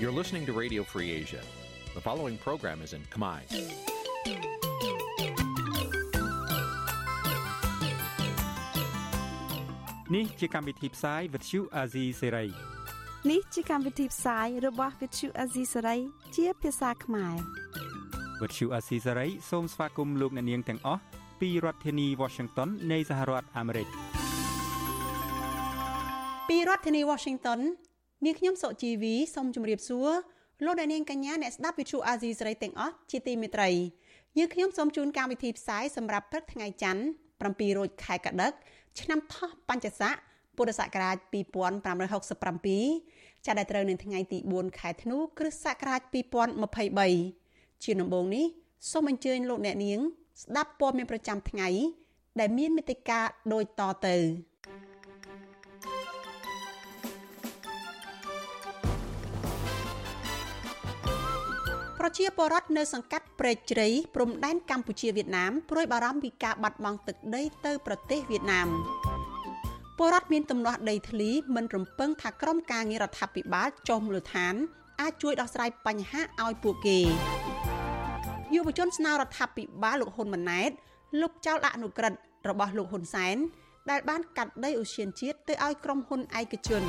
You're listening to Radio Free Asia. The following program is in Khmer. Nǐ ជាកម្មវិធីផ្សាយ Vuthu Azizi Serai នេះជាកម្មវិធីផ្សាយរបស់ Vuthu Azizi Serai ជាភាសាខ្មែរ Vuthu Azizi Serai សូមស្វាគមន៍លោកអ្នកនាងទាំងអស់ពីរដ្ឋធានី Washington នៃសហរដ្ឋអាមេរិកពីរដ្ឋធានី Washington នាងខ្ញុំសុជីវីសូមជម្រាបសួរលោកអ្នកនាងកញ្ញាអ្នកស្ដាប់វិទ្យុអាស៊ីសេរីទាំងអស់ជាទីមេត្រីយើងខ្ញុំសូមជូនកម្មវិធីផ្សាយសម្រាប់ព្រឹកថ្ងៃច័ន្ទ7រោចខែកដឹកឆ្នាំថោះបัญចស័កពុរសករាជ2567ចាប់ដែលត្រូវនៅថ្ងៃទី4ខែធ្នូគ្រិស្តសករាជ2023ជាដំបូងនេះសូមអញ្ជើញលោកអ្នកនាង ស្ដាប់ព័ត៌មានប្រចាំថ្ងៃ ដែលមានមេត្តាដូចតទៅ ប្រជាពលរដ្ឋនៅសង្កាត់ព្រែកជ្រៃព្រំដែនកម្ពុជាវៀតណាមព្រួយបារម្ភពីការបាត់បង់ទឹកដីទៅប្រទេសវៀតណាមពលរដ្ឋមានទំនាស់ដីធ្លីមិនរំពឹងថាក្រមការងាររដ្ឋាភិបាលចុះមូលដ្ឋាន អាចជួយដោះស្រាយបញ្ហាឲ្យពួកគេយុវជនស្នើរដ្ឋាភិបាលលោកហ៊ុនម៉ាណែតលុបចោលអនុក្រឹត្យរបស់លោកហ៊ុនសែនដែលបានកាត់ដីឧស្សាហជាតិទៅឲ្យក្រុមហ៊ុនឯកជន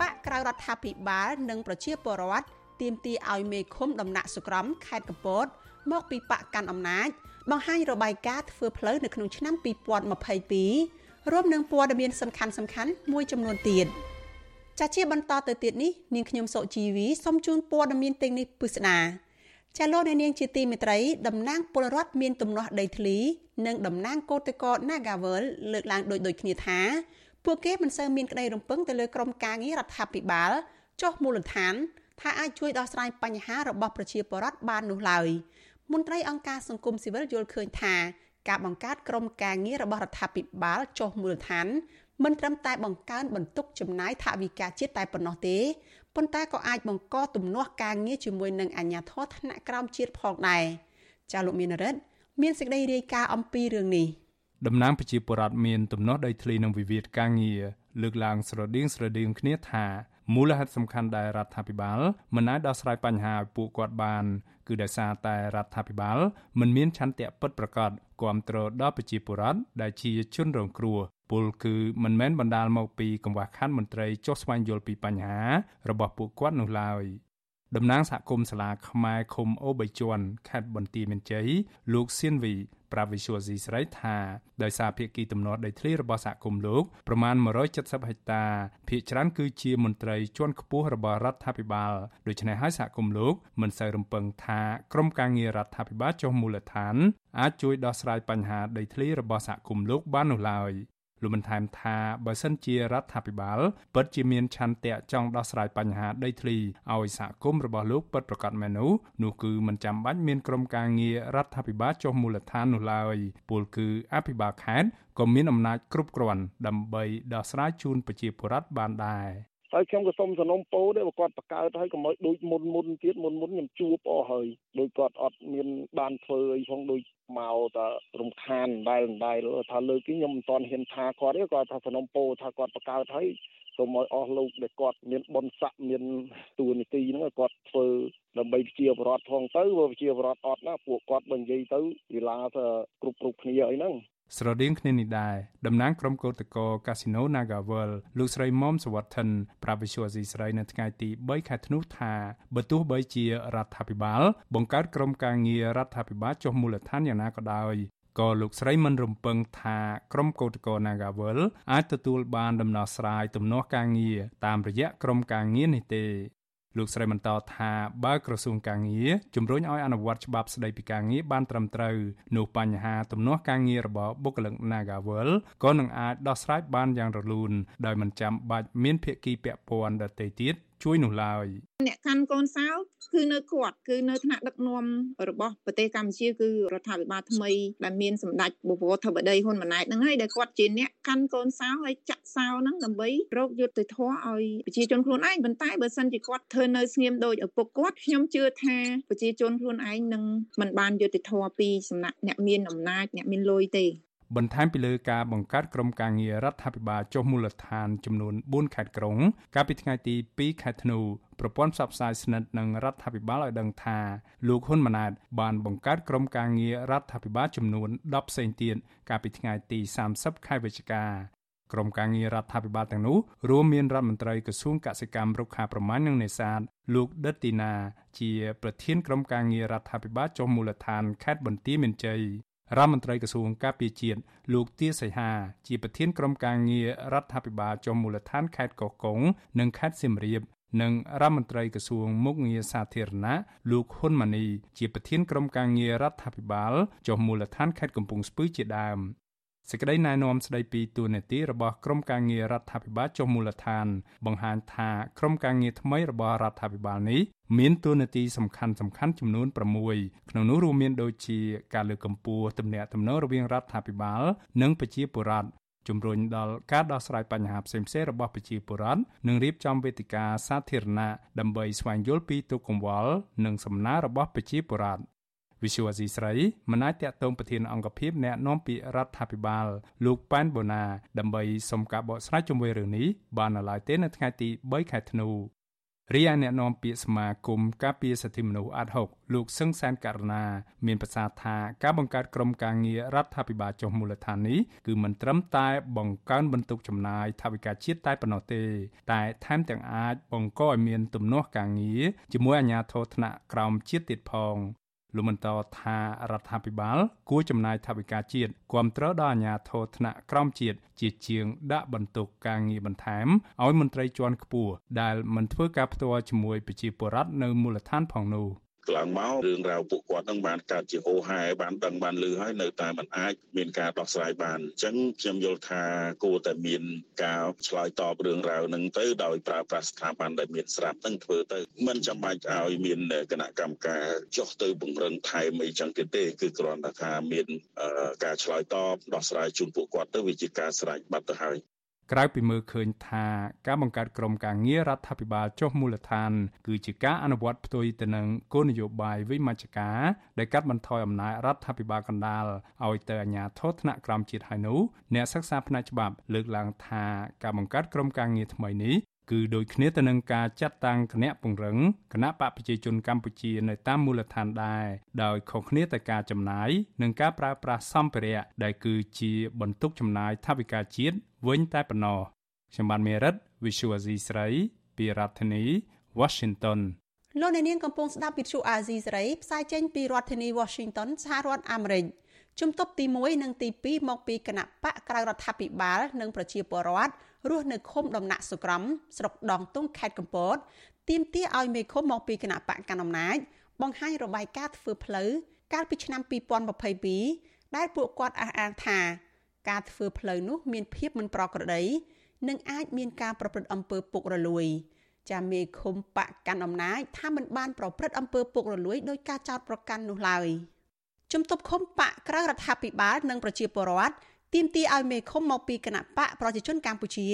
បកក្រៅរដ្ឋាភិបាលនិងប្រជាពលរដ្ឋ ទាមទារឲ្យមេឃុំដំណាក់សុក្រំខេត្តកពតមកពីបកកាន់អំណាចបង្ហាញរបាយការណ៍ធ្វើផ្លូវនៅក្នុងឆ្នាំ2022រួមនឹងព័ត៌មានសំខាន់សំខាន់មួយចំនួនទៀតចាជាបន្តទៅទៀតនេះនាងខ្ញុំសុជីវីសូមជូនព័ត៌មានទាំងនេះពិស្ដាចាលោកអ្នកនាងជាទីមេត្រីតំណាងពលរដ្ឋមានទំនាស់ដីធ្លី និងតំណាងកោតកោ Nagawal លើកឡើងដូចដូចគ្នាថាពួកគេមិនសូវមានក្តីរំពឹងទៅលើក្រមការងាររដ្ឋាភិបាលចុះមូលដ្ឋាន ថាអាចជួយដោះស្រាយបញ្ហារបស់ប្រជាពលរដ្ឋបាននោះឡើយមន្ត្រីអង្គការសង្គមស៊ីវិលយល់ឃើញថាការបង្កើតក្រុមការងាររបស់រដ្ឋាភិបាលចុះមូលដ្ឋានមិនត្រឹមតែបង្កើនបន្ទុកចំណាយថវិកាជាតិតែប៉ុណ្ណោះទេប៉ុន្តែក៏អាចបង្កទំនាស់ការងារជាមួយនឹងអាជ្ញាធរថ្នាក់ក្រោមជាតិផងដែរចាលោកមានរិទ្ធមានសេចក្តីរាយការណ៍អំពីរឿងនេះតំណាងប្រជាពលរដ្ឋមានទំនាស់ដីធ្លីនិងវិវាទការងារលើកឡើងស្រដៀងស្រដៀងគ្នាថា មូលហេតុសំខាន់ដែលរដ្ឋាភិបាលមិនអាចដោះស្រាយបញ្ហាឲ្យពួកគាត់បាន គឺដោយសារតែរដ្ឋាភិបាលមិនមានឆន្ទៈពិតប្រាកដគ្រប់គ្រងដល់ប្រជាពលរដ្ឋដែលជាជនរងគ្រោះពលគឺមិនមែនបណ្ដាលមកពីកង្វះខាតមន្ត្រីចុះស្វែងយល់ពីបញ្ហារបស់ពួកគាត់នោះឡើយ តំណាងសហគមន៍សាលាខ្មែរឃុំអូបីជាន់ខេត្តបន្ទាយមានជ័យលោកសៀនវីប្រាវិសុយស៊ីស្រីថាដោយសារភាគីទំនាស់ដីធ្លីរបស់សហគមន៍លោកប្រមាណ170ហិកតាភាគច្រើនគឺជាមន្ត្រីជាន់ខ្ពស់របស់រដ្ឋាភិបាលដូច្នេះហើយសហគមន៍លោកមិនសូវរំពឹងថាក្រមការងាររដ្ឋាភិបាលចុះមូលដ្ឋានអាចជួយដោះស្រាយបញ្ហាដីធ្លីរបស់សហគមន៍លោកបាននោះឡើយ លោកបានថែមថាបើសិនជារដ្ឋាភិបាលពិតជាមានឆន្ទៈចង់ដោះស្រាយបញ្ហាដីធ្លីឲ្យសហគមន៍របស់លោកពិតប្រាកដមែននោះនោះគឺមិនចាំបាច់មានក្រុមការងាររដ្ឋាភិបាលចុះមូលដ្ឋាននោះឡើយពលគឺអភិបាលខេត្តក៏មានអំណាចគ្រប់គ្រាន់ដើម្បីដោះស្រាយជូនប្រជាពលរដ្ឋបានដែរ ហើយខ្ញុំក៏សុំសំណុំពោដែរបើគាត់បង្កើតឲ្យក៏មកដូចមុនមុនទៀតមុនមុនខ្ញុំជួបអស់ហើយដូចគាត់អត់មានបានធ្វើអីផងដូចមកតែរំខានដែលដែលថាលើកនេះខ្ញុំមិនទាន់ហ៊ានថាគាត់ទេគាត់ថាសំណុំពោថាគាត់បង្កើតឲ្យសូមឲ្យអស់លោកដែលគាត់មានបុណ្យស័ក្តិមានទួនាទីហ្នឹងគាត់ធ្វើដើម្បីជាបរដ្ឋផងទៅបើជាបរដ្ឋអត់ណាពួកគាត់បើនិយាយទៅវិឡាទៅគ្រប់គ្រប់គ្នាអីហ្នឹង ស្រដៀងគ្នានេះដែរតំណាងក្រុមកោតក្រកាស៊ីណូ Nagavel លោកស្រីមុំសវត្ថិនប្រាប់វិសុវអាស៊ីស្រីនៅថ្ងៃទី3ខែធ្នូថាបើទោះបីជារដ្ឋាភិបាល បង្កើតក្រុមការងាររដ្ឋាភិបាលចុះមូលដ្ឋានយ៉ាងណាក៏ដោយក៏លោកស្រីមិនរំពឹងថាក្រុមកោតក្រ Nagavel អាចទទួលបានដំណោះស្រាយទំនាស់ការងារតាមរយៈក្រុមការងារនេះទេ លោកស្រីបន្តថាបើក្រសួងការងារជំរុញឲ្យអនុវត្តច្បាប់ស្តីពីការងារបានត្រឹមត្រូវនោះបញ្ហាទំនាស់ការងាររបស់បុគ្គលិក Nagawal ក៏នឹងអាចដោះស្រាយបានយ៉ាងរលូនដោយមិនចាំបាច់មានភាគីពាក់ព័ន្ធដទៃទៀតជួយនោះឡើយអ្នកកាន់កូនសោគឺនៅគាត់គឺនៅថ្នាក់ដឹកនាំរបស់ប្រទេសកម្ពុជាគឺរដ្ឋាភិបាលថ្មីដែលមានសម្ដេចបវរធិបតីហ៊ុនម៉ាណែតហ្នឹងហើយដែលគាត់ជាអ្នកកាន់កូនសោហើយចាក់សោហ្នឹងដើម្បីរកយុត្តិធម៌ឲ្យប្រជាជនខ្លួនឯងប៉ុន្តែបើសិនជាគាត់ធ្វើនៅស្ងៀមដោយឪពុកគាត់ខ្ញុំជឿថាប្រជាជនខ្លួនឯងនឹងមិនបានយុត្តិធម៌ពីសំណាក់អ្នកមានអំណាចអ្នកមានលុយទេ បន្ថែមពីលើការបង្កើតក្រុមការងាររដ្ឋាភិបាលចុះមូលដ្ឋានចំនួន4ខេត្តក្រុង កាលពីថ្ងៃទី2ខែធ្នូប្រព័ន្ធផ្សព្វផ្សាយស្និទ្ធនឹងរដ្ឋាភិបាលឲ្យដឹងថាលោកហ៊ុនម៉ាណែតបានបង្កើតក្រុមការងាររដ្ឋាភិបាលចំនួន10ផ្សេងទៀតកាលពីថ្ងៃទី30ខែវិច្ឆិកាក្រុមការងាររដ្ឋាភិបាលទាំងនោះរួមមានរដ្ឋមន្ត្រីក្រសួងកសិកម្មរុក្ខាប្រមាញ់និងនេសាទលោកដិតទីណា ជាប្រធានក្រុមការងាររដ្ឋាភិបាលចុះមូលដ្ឋានខេត្តបន្ទាយមានជ័យ រដ្ឋមន្ត្រីក្រសួងការពារជាតិលោកទាសីហា ជាប្រធានក្រុមការងាររដ្ឋាភិបាលចុះមូលដ្ឋានខេត្តកោះកុងនិងខេត្តសៀមរាបនិងរដ្ឋមន្ត្រីក្រសួងមុខងារសាធារណៈលោកហ៊ុនម៉ាណីជាប្រធានក្រុមការងាររដ្ឋាភិបាលចុះមូលដ្ឋានខេត្តកំពង់ស្ពឺជាដើម សេចក្តីណែនាំស្តីពីទូនាទីរបស់ក្រុមការងាររដ្ឋាភិបាលចុះមូលដ្ឋាន បង្ហាញថាក្រុមការងារថ្មីរបស់រដ្ឋាភិបាលនេះមានទូនាទីសំខាន់សំខាន់ចំនួន6ក្នុងនោះរួមមានដូចជាការលើកកម្ពស់ទំនាក់ទំនងរវាងរដ្ឋាភិបាល និងប្រជាពលរដ្ឋជំរុញដល់ការដោះស្រាយបញ្ហាផ្សេងៗរបស់ប្រជាពលរដ្ឋនិងរៀបចំវេទិកាសាធារណៈដើម្បីស្វែងយល់ពីទុកកង្វល់និងសំណើរបស់ប្រជាពលរដ្ឋ វិសុវអាស៊ីស្រីមិនអាចតាក់ទងប្រធានអង្គភិបអ្នកនាំពាក្យរដ្ឋាភិបាល លោកប៉ែនបូណាដើម្បីសុំការបកស្រាយជុំវិញរឿងនេះបាននៅឡើយទេនៅថ្ងៃទី3ខែធ្នូរីឯអ្នកនាំពាក្យសមាគមការពារសិទ្ធិមនុស្សអាត់ហុកលោកសឹងសានករណាមានប្រសាសន៍ថាការបង្កើតក្រុមការងាររដ្ឋាភិបាលចុះមូលដ្ឋាននេះគឺមិនត្រឹមតែបង្កើនបន្ទុកចំណាយថវិកាជាតិតែប៉ុណ្ណោះទេ តែថែមទាំងអាចបង្កឲ្យមានទំនាស់ការងារជាមួយអាជ្ញាធរថ្នាក់ក្រោមជាតិទៀតផង លោកបន្តថារដ្ឋាភិបាល គួរចំណាយថវិកាជាតិគ្រប់គ្រងដល់អាជ្ញាធរថ្នាក់ក្រោមជាតិជាជាងដាក់បន្ទុកការងារបន្ថែមឲ្យមន្ត្រីជាន់ខ្ពស់ដែលមិនធ្វើការផ្ទាល់ជាមួយប្រជាពលរដ្ឋនៅមូលដ្ឋានផងនោះ។ កន្លងមករឿងរ៉ាវពួកគាត់នឹងបានកើតជាហូរហែបានដឹងបានលឺហើយនៅតែមិនអាចមានការដោះស្រាយបានអញ្ចឹងខ្ញុំយល់ថាគួរតែមានការឆ្លើយតបរឿងរ៉ាវនឹងទៅដោយប្រើប្រាស់ស្ថាប័នដែលមានស្រាប់នឹងធ្វើទៅមិនចាំបាច់ឲ្យមានគណៈកម្មការចុះទៅពង្រឹងថែមអីចឹងទៀតទេគឺគ្រាន់តែថាមានការឆ្លើយតបដោះស្រាយជូនពួកគាត់ទៅវាជាការស្រេចបាត់ទៅហើយ ក្រៅពីមើលឃើញថាការបង្កើតក្រុមការងាររដ្ឋាភិបាលចុះមូលដ្ឋាន គឺជាការអនុវត្តផ្ទុយទៅនឹងគោលនយោបាយវិមជ្ឈការដែលកាត់បន្ថយអំណាចរដ្ឋាភិបាលកណ្ដាលឲ្យទៅអាជ្ញាធរថ្នាក់ក្រោមជាតិហើយនោះអ្នកសិក្សាផ្នែកច្បាប់លើកឡើងថាការបង្កើតក្រុមការងារថ្មីនេះ គឺដូចគ្នាទៅនឹងការចាត់តាំងគណៈពង្រឹងគណៈបកប្រជាជនកម្ពុជានៅតាមមូលដ្ឋានដែរដោយខុសគ្នាតែការចំណាយនិងការប្រើប្រាស់សម្ភារៈដែលគឺជាបន្ទុកចំណាយថវិកាជាតិវិញតែប៉ុណ្ណោះខ្ញុំបានមេរិត Visual Asia ស្រីពីរដ្ឋធានី Washington លោកអ្នកនាងកំពុងស្ដាប់វិទ្យុអាស៊ីសេរីផ្សាយចេញពីរដ្ឋធានី Washington សហរដ្ឋអាមេរិក ជំទប់ទី1និងទី2មកពីគណៈបកក្រៅរដ្ឋាភិបាល និងប្រជាពលរដ្ឋរស់នៅឃុំដំណាក់សុក្រំស្រុកដងទុងខេត្តកំពតទាមទារឲ្យមេឃុំមកពីគណៈបកកណ្ដាលអំណាចបង្ហាញរបាយការណ៍ធ្វើផ្លូវកាលពីឆ្នាំ2022ដែលពួកគាត់អះអាងថា ការធ្វើផ្លូវនោះមានភាពមិនប្រក្រតីនិងអាចមានការប្រព្រឹត្តអំពើពុករលួយចាមេឃុំបកកាន់អំណាចថាមិនបានប្រព្រឹត្តអំពើពុករលួយដោយការចោទប្រកាន់នោះឡើយ ជំទប់ឃុំបកក្រៅរដ្ឋាភិបាលនិងប្រជាពលរដ្ឋទាមទារឲ្យមេឃុំមកពីគណៈបកប្រជាជនកម្ពុជា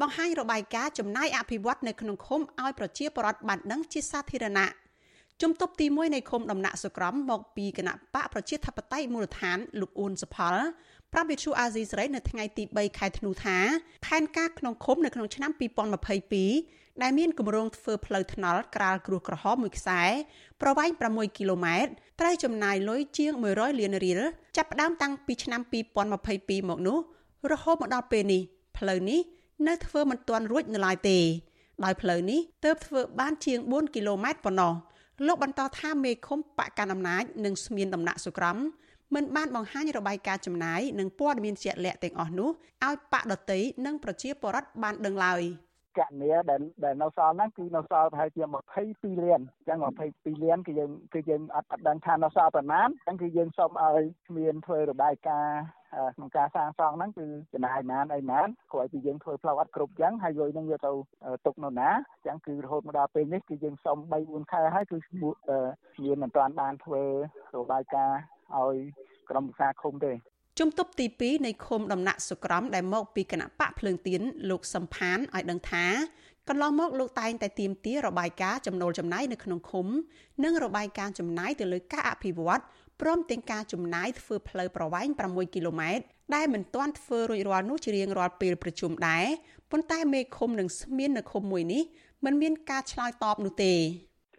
បង្ហាញរបាយការណ៍ចំណាយអភិវឌ្ឍនៅក្នុងឃុំឲ្យប្រជាពលរដ្ឋបានដឹងជាសាធារណៈជំទប់ទី1នៃឃុំដំណាក់សុក្រំមកពីគណៈបកប្រជាធិបតេយ្យមូលដ្ឋានលោកអ៊ុនសផលប្រាប់វិទ្យុអាស៊ីសេរីនៅថ្ងៃទី3ខែធ្នូថាផែនការក្នុងឃុំនៅក្នុងឆ្នាំ2022 ដែលមានគម្រោងធ្វើផ្លូវថ្នល់ក្រាលគ្រួសក្រហមមួយខ្សែប្រវែង6គីឡូម៉ែត្រត្រូវចំណាយលុយជាង100លានរៀលចាប់ផ្ដើមតាំងពីឆ្នាំ2022មកនោះរហូតមកដល់ពេលនេះផ្លូវនេះនៅធ្វើមិនទាន់រួចនៅឡើយទេដោយផ្លូវនេះទើបធ្វើបានជាង4គីឡូម៉ែត្រប៉ុណ្ណោះលោកបន្តថាមេឃុំបកកណ្ដាលអំណាចនិងស្មានដំណាក់សុក្រំមិនបានបង្ហាញរបាយការណ៍ចំណាយនិងព័ត៌មានជាក់លាក់ទាំងអស់នោះឲ្យបកដតីនិងប្រជាពលរដ្ឋបានដឹងឡើយ។ កញ្ញាដែលដែលនៅសល់ហ្នឹងគឺនៅសល់ប្រហែលជា22លានអញ្ចឹង22លានគឺយើងគឺយើងអត់អត់ដឹងថានៅសល់ប៉ុន្មានអញ្ចឹងគឺយើងសូមឲ្យគ្មានធ្វើរបាយការណ៍ក្នុងការសាងសង់ហ្នឹងគឺចំណាយប៉ុន្មានអីប៉ុន្មានគ្រាន់តែយើងធ្វើផ្លូវអត់គ្រប់អញ្ចឹងហើយយកនឹងយកទៅទុកនៅណាអញ្ចឹងគឺរហូតមកដល់ពេលនេះគឺយើងសុំ3 4ខែហើយគឺមានមិនទាន់បានធ្វើរបាយការណ៍ឲ្យក្រុមប្រឹក្សាឃុំទេ ជំទប់ទី2នៃឃុំដំណាក់សុក្រំដែលមកពីគណៈបកភ្លើងទៀនលោកសំផានឲ្យដឹងថាកន្លងមកលោកតែងតែទៀមទារបាយការណ៍ចំណូលចំណាយនៅក្នុងឃុំ និងរបាយការណ៍ចំណាយទៅលើការអភិវឌ្ឍព្រមទាំងការចំណាយធ្វើផ្លូវប្រវែង6គីឡូម៉ែត្រដែលមិនទាន់ធ្វើរួចរាល់នោះជារៀងរាល់ពេលប្រជុំដែរប៉ុន្តែមេឃុំនិងស្មាននៅឃុំមួយនេះមិនមានការឆ្លើយតបនោះទេ